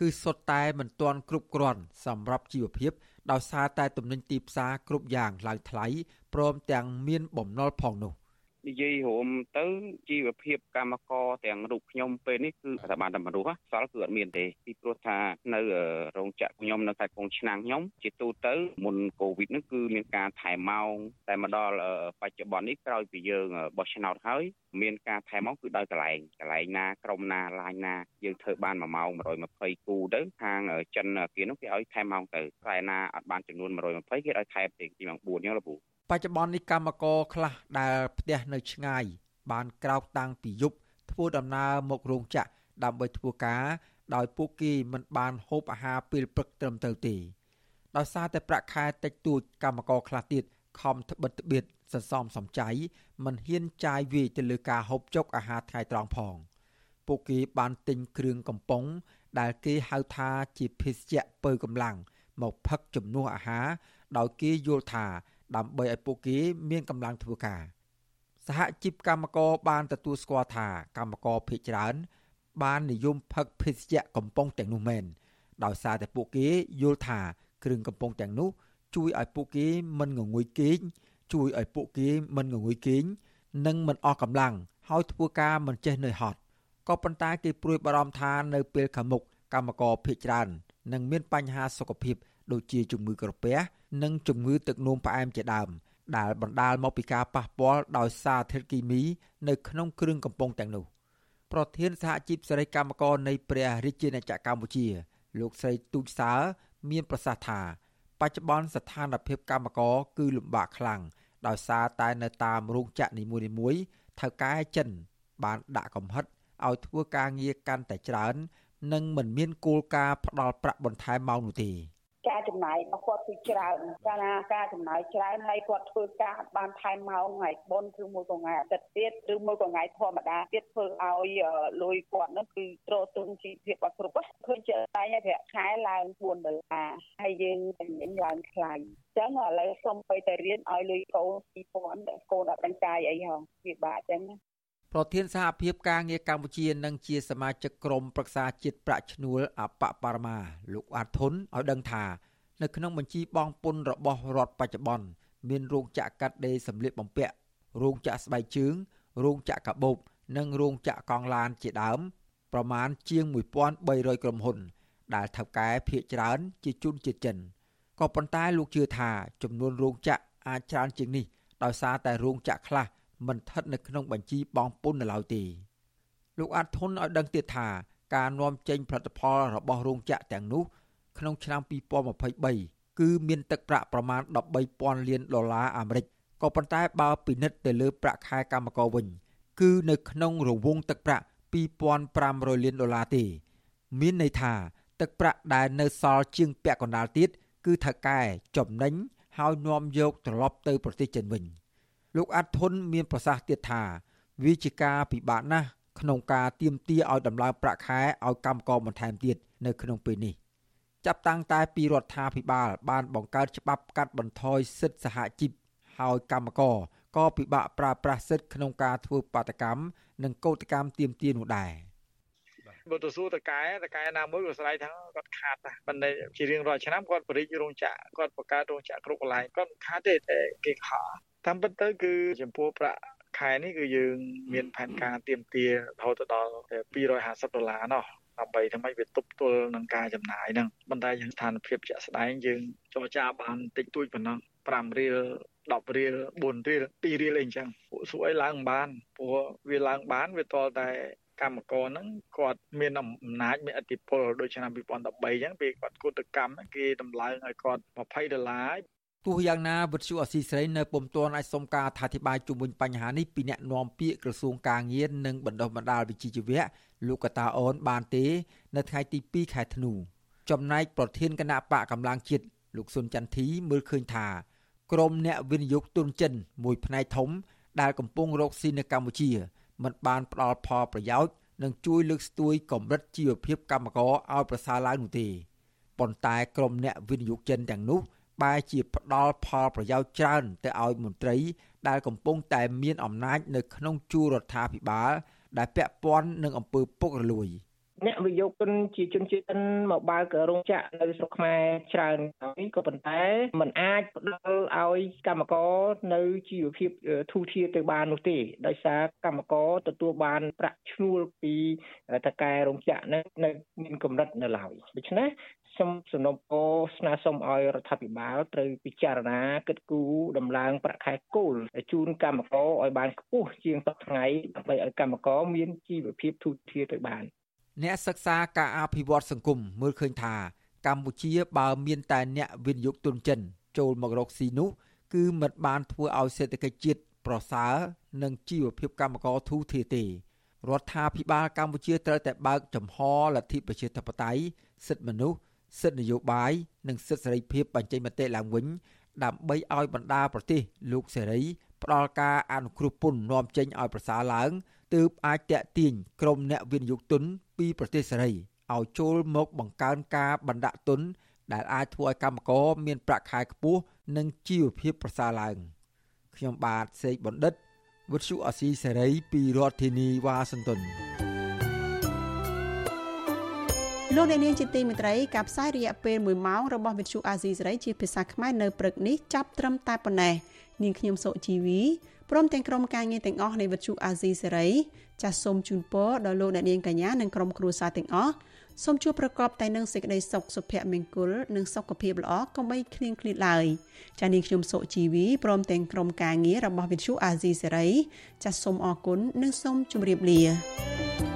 គឺសុទ្ធតែមិនទាន់គ្រប់គ្រាន់សម្រាប់ជីវភាព ដោយសារតែទំនិញទីផ្សារគ្រប់យ៉ាងឡើងថ្លៃព្រមទាំងមានបំណុលផងនោះ។ និយាយរួមទៅជីវភាពកម្មករទាំងរូបខ្ញុំពេលនេះគឺថាបានតែមនុស្សសល់គឺអត់មានទេពីព្រោះថានៅរោងចក្រខ្ញុំនៅខេត្តកុងឆ្នាំងខ្ញុំជាទូទៅមុនកូវីដហ្នឹងគឺមានការថែម៉ោងតែមកដល់បច្ចុប្បន្ននេះក្រោយពីយើងបោះឆ្នោតហើយមានការថែម៉ោងគឺដោយកន្លែងកន្លែងណាក្រុមណាឡាញណាយើងធ្វើបាន1ម៉ោង120គូទៅខាងចិនគេនោះគេឲ្យថែម៉ោងទៅខ្សែណាអត់បានចំនួន120គេឲ្យថែមទេពីម៉ោង4អញ្ចឹងលោកពូ បច្ចុប្បន្ននេះកម្មករខ្លះដែលផ្ទះនៅឆ្ងាយ បានក្រោកតាំងពីយប់ធ្វើដំណើរមករោងចក្រដើម្បីធ្វើការដោយពួកគេមិនបានហូបអាហារពេលព្រឹកត្រឹមត្រូវទេដោយសារតែប្រាក់ខែតិចតួចកម្មករខ្លះទៀតខំត្បិតត្បៀតសន្សំសំចៃមិនហ៊ានចាយវាយទៅលើការហូបចុកអាហារថ្ងៃត្រង់ផង ពួកគេបានទិញគ្រឿងកំប៉ុង ដែលគេហៅថាជាភេសជ្ជៈពើកម្លាំងមកផឹកជំនួសអាហារដោយគេយល់ថា ដើម្បីឲ្យពួកគេមានកម្លាំងធ្វើការសហជីពកម្មករបានទទួលស្គាល់ថាកម្មករភេកច្រើន បាននិយមផឹកភេសជ្ជៈកំប៉ុងទាំងនោះមែនដោយសារតែពួកគេយល់ថាគ្រឿងកំប៉ុងទាំងនោះ ជួយឲ្យពួកគេមិនងងុយគេងជួយឲ្យពួកគេមិនងងុយគេងនិងមិនអស់កម្លាំងហើយធ្វើការមិនចេះនឿយហត់ក៏ប៉ុន្តែគេព្រួយបារម្ភថានៅពេលខាងមុខកម្មករភៀសច្រើននឹងមានបញ្ហាសុខភាព ដូចជាជំងឺក្រពះនិងជំងឺទឹកនោមផ្អែមជាដើម ដែលបណ្ដាលមកពីការប៉ះពាល់ដោយសារធាតុគីមី នៅក្នុងគ្រឿងកំប៉ុងទាំងនោះប្រធានសហជីពសេរីកម្មករនៃព្រះរាជាណាចក្រកម្ពុជា លោកស្រីទូចសើមានប្រសាសន៍ថា បច្ចុប្បន្នស្ថានភាពកម្មករគឺលំបាកខ្លាំងដោយសារតែនៅតាមរោងចក្រនីមួយៗថៅកែចិន បានដាក់កំហិតឲ្យធ្វើការងារកាន់តែច្រើន និងមិនមានគោលការណ៍ផ្ដល់ប្រាក់បន្ថែមម៉ោងនោះទេ ការចំណាយរបស់គាត់គឺច្រើនកាលណាការចំណាយច្រើនហើយគាត់ធ្វើការបានថែមម៉ោងថ្ងៃបុណ្យឬមួយក៏ថ្ងៃអាទិត្យទៀតឬមួយក៏ថ្ងៃធម្មតាទៀតធ្វើឲ្យលុយគាត់នោះគឺត្រទងជីវភាពអត់គ្រប់ឃើញជាតែប្រាក់ខែឡើង4ដុល្លារហើយយើងចំណេញឡើងថ្លៃចឹងឥឡូវសូមទៅតែរៀនឲ្យលុយកូន2000កូនអត់ដឹងចាយអីហងវាបាក់ចឹងណា ប្រធានសហភាពការងារកម្ពុជានិងជាសមាជិកក្រុមប្រឹក្សាជាតិប្រាក់ឈ្នួលអបបរមាលោកអាតធុនឲ្យដឹងថា នៅក្នុងបញ្ជីបង់ពន្ធរបស់រដ្ឋបច្ចុប្បន្នមានរោងចក្រកាត់ដេរសម្លៀកបំពាក់រោងចក្រស្បែកជើងរោងចក្រកាបូបនិងរោងចក្រកង់ឡានជាដើម ប្រមាណជាង1300ក្រុមហ៊ុន ដែលថៅកែភ ieck ច្រើនជាជនជាតិចិនក៏ប៉ុន្តែលោកជឿថាចំនួនរោងចក្រអាចច្រើនជាងនេះដោយសារតែរោងចក្រខ្លះ មិនស្ថិតនៅក្នុងបញ្ជីបង់ពន្ធនៅឡើយទេលោកអាត់ធុនឲ្យដឹងទៀតថាការនាំចេញផលិតផលរបស់រោងចក្រទាំងនោះ ក្នុងឆ្នាំ2023គឺមានទឹកប្រាក់ប្រមាណ13,000លានដុល្លារអាមេរិកក៏ប៉ុន្តែបើពិនិត្យទៅលើប្រាក់ខែកម្មករវិញ គឺនៅក្នុងរង្វង់ទឹកប្រាក់2,500លានដុល្លារទេ មានន័យថា ទឹកប្រាក់ដែលនៅសល់ជាងពាក់កណ្ដាលទៀតគឺថៅកែចំណេញហើយនាំយកត្រឡប់ទៅប្រទេសចិនវិញ លោកអាត់ធុនមានប្រសាសន៍ទៀតថាវាជាការពិបាកណាស់ក្នុងការទៀមទាឲ្យដំឡើងប្រាក់ខែឲ្យកម្មករបន្ថែមទៀតនៅក្នុងពេលនេះចាប់តាំងតែពីរដ្ឋាភិបាល បានបង្កើតច្បាប់កាត់បន្ថយសិទ្ធិសហជីពហើយកម្មករក៏ពិបាកប្រើប្រាស់សិទ្ធិក្នុងការធ្វើបាតកម្មនិងកោតកម្មទាមទារនោះដែរបើទៅសួរតកែតកែណាមួយក៏ស្រ័យថាគាត់ខាតដែរប៉ុន្តែជារៀងរាល់ឆ្នាំគាត់បរិយារោងចក្រគាត់បង្កើតរោងចក្រគ្រប់កន្លែងគាត់ខាតទេតែគេខក តាមពិតទៅគឺចំពោះប្រាក់ខែនេះគឺយើងមានផែនការទៀមទារហូតដល់250ដុល្លារណោះដើម្បីធ្វើម៉េចវាទប់ទល់នឹងការចំណាយហ្នឹងប៉ុន្តែយើងស្ថានភាពជាក់ស្ដែងយើងចរចាបានតិចតួចប៉ុណ្ណោះ5រៀល10រៀល4រៀល2រៀលអីអញ្ចឹងពួកសួរអីឡើងបានព្រោះវាឡើងបានវាតលតែកម្មករហ្នឹងគាត់មានអំណាចមានអធិបុលដូចឆ្នាំ2013អញ្ចឹងពេលគាត់គឧតកម្មគេតម្លើងឲ្យគាត់20ដុល្លារ ទោះយ៉ាងណាវិទ្យុអស៊ីសេរីនៅពុំទាន់អាចសុំការអធិប្បាយជុំវិញបញ្ហានេះពីអ្នកនាំពាក្យក្រសួងការងារនិងបណ្ដុះបណ្ដាលវិជ្ជាជីវៈលោកកតាអូនបានទេ នៅថ្ងៃទី2ខែធ្នូចំណែកប្រធានគណៈបកកម្លាំងជាតិលោកសុនចន្ទធីមើលឃើញថាក្រមអ្នកវិនិយោគទុនចិនមួយផ្នែកធំ ដែលកំពុងរកស៊ីនៅកម្ពុជាមិនបានផ្ដល់ផលប្រយោជន៍និងជួយលើកស្ទួយកម្រិតជីវភាពកម្មករឲ្យប្រសើរឡើងនោះទេប៉ុន្តែក្រមអ្នកវិនិយោគចិនទាំងនោះ បែរជាផ្ដល់ផលប្រយោជន៍ច្រើន ទៅឲ្យមន្ត្រី ដែលកំពុងតែមានអំណាច នៅក្នុងជួររដ្ឋាភិបាល ដែលពាក់ព័ន្ធនឹងអំពើពុករលួយ អ្នកវិយោគិនជាជនជាតិចិនមកបើករោងចក្រនៅស្រុកខ្មែរច្រើនហើយក៏ប៉ុន្តែมันអាចផ្ដល់ឲ្យកម្មករនៅជីវភាពធូរធារទៅបាននោះទេដោយសារកម្មករទទួលបានប្រាក់ឈ្នួលពីតកែរោងចក្រនៅនៅមានកម្រិតនៅឡើយដូច្នេះសូមសំណូមពរស្នើសុំឲ្យរដ្ឋាភិបាលត្រូវពិចារណាគិតគូរដំឡើងប្រាក់ខែគោលជូនកម្មករឲ្យបានខ្ពស់ជាងសប្តាហ៍ថ្ងៃដើម្បីឲ្យកម្មករមានជីវភាពធូរធារទៅបាន អ្នកសិក្សាការអភិវឌ្ឍសង្គមមើលឃើញថា កម្ពុជាបើមានតែអ្នកវិនិយោគទុនចិន ចូលមករកស៊ីនោះគឺមិនបានធ្វើឲ្យសេដ្ឋកិច្ចជាតិប្រសើរនិងជីវភាពកម្មករធូរធារទេរដ្ឋាភិបាលកម្ពុជាត្រូវតែបើកចំហលទ្ធិប្រជាធិបតេយ្យសិទ្ធិមនុស្សសិទ្ធិនយោបាយនិងសិទ្ធិសេរីភាពបញ្ចេញមតិឡើងវិញ ដើម្បីឲ្យបណ្ដាប្រទេសលោកសេរីផ្ដល់ការអនុគ្រោះពន្ធនាំចេញឲ្យប្រសើរឡើង ទើបអាចតាក់ទាញក្រុមអ្នកវិនិយោគទុនពីប្រទេសសេរីឲ្យចូលមកបង្កើនការបណ្ដាក់ទុន ដែលអាចធ្វើឲ្យកម្មករមានប្រាក់ខែខ្ពស់និងជីវភាពប្រសើរឡើងខ្ញុំបាទសេកបណ្ឌិតវិទ្យុអស៊ីសេរីពីរដ្ឋធានីវ៉ាស៊ីនតោនលោកអ្នកនាងជាទីមេត្រីការផ្សាយរយៈពេល1ម៉ោងរបស់វិទ្យុអាស៊ីសេរីជាភាសាខ្មែរនៅព្រឹកនេះចាប់ត្រឹមតែប៉ុណ្ណេះនាងខ្ញុំសុជីវី ព្រមទាំងក្រុមការងារទាំងអស់នៃវិទ្យុអាស៊ីសេរីចាសសូមជូនពរដល់លោកអ្នកនាងកញ្ញានិងក្រុមគ្រួសារទាំងអស់សូមជួបប្រកបតែនឹងសេចក្តីសុខសុភមង្គលនិងសុខភាពល្អកុំបីឃ្លៀងឃ្លាតឡើយចា៎នាងខ្ញុំសុជីវីព្រមទាំងក្រុមការងាររបស់វិទ្យុអាស៊ីសេរីចាសសូមអរគុណនិងសូមជម្រាបលា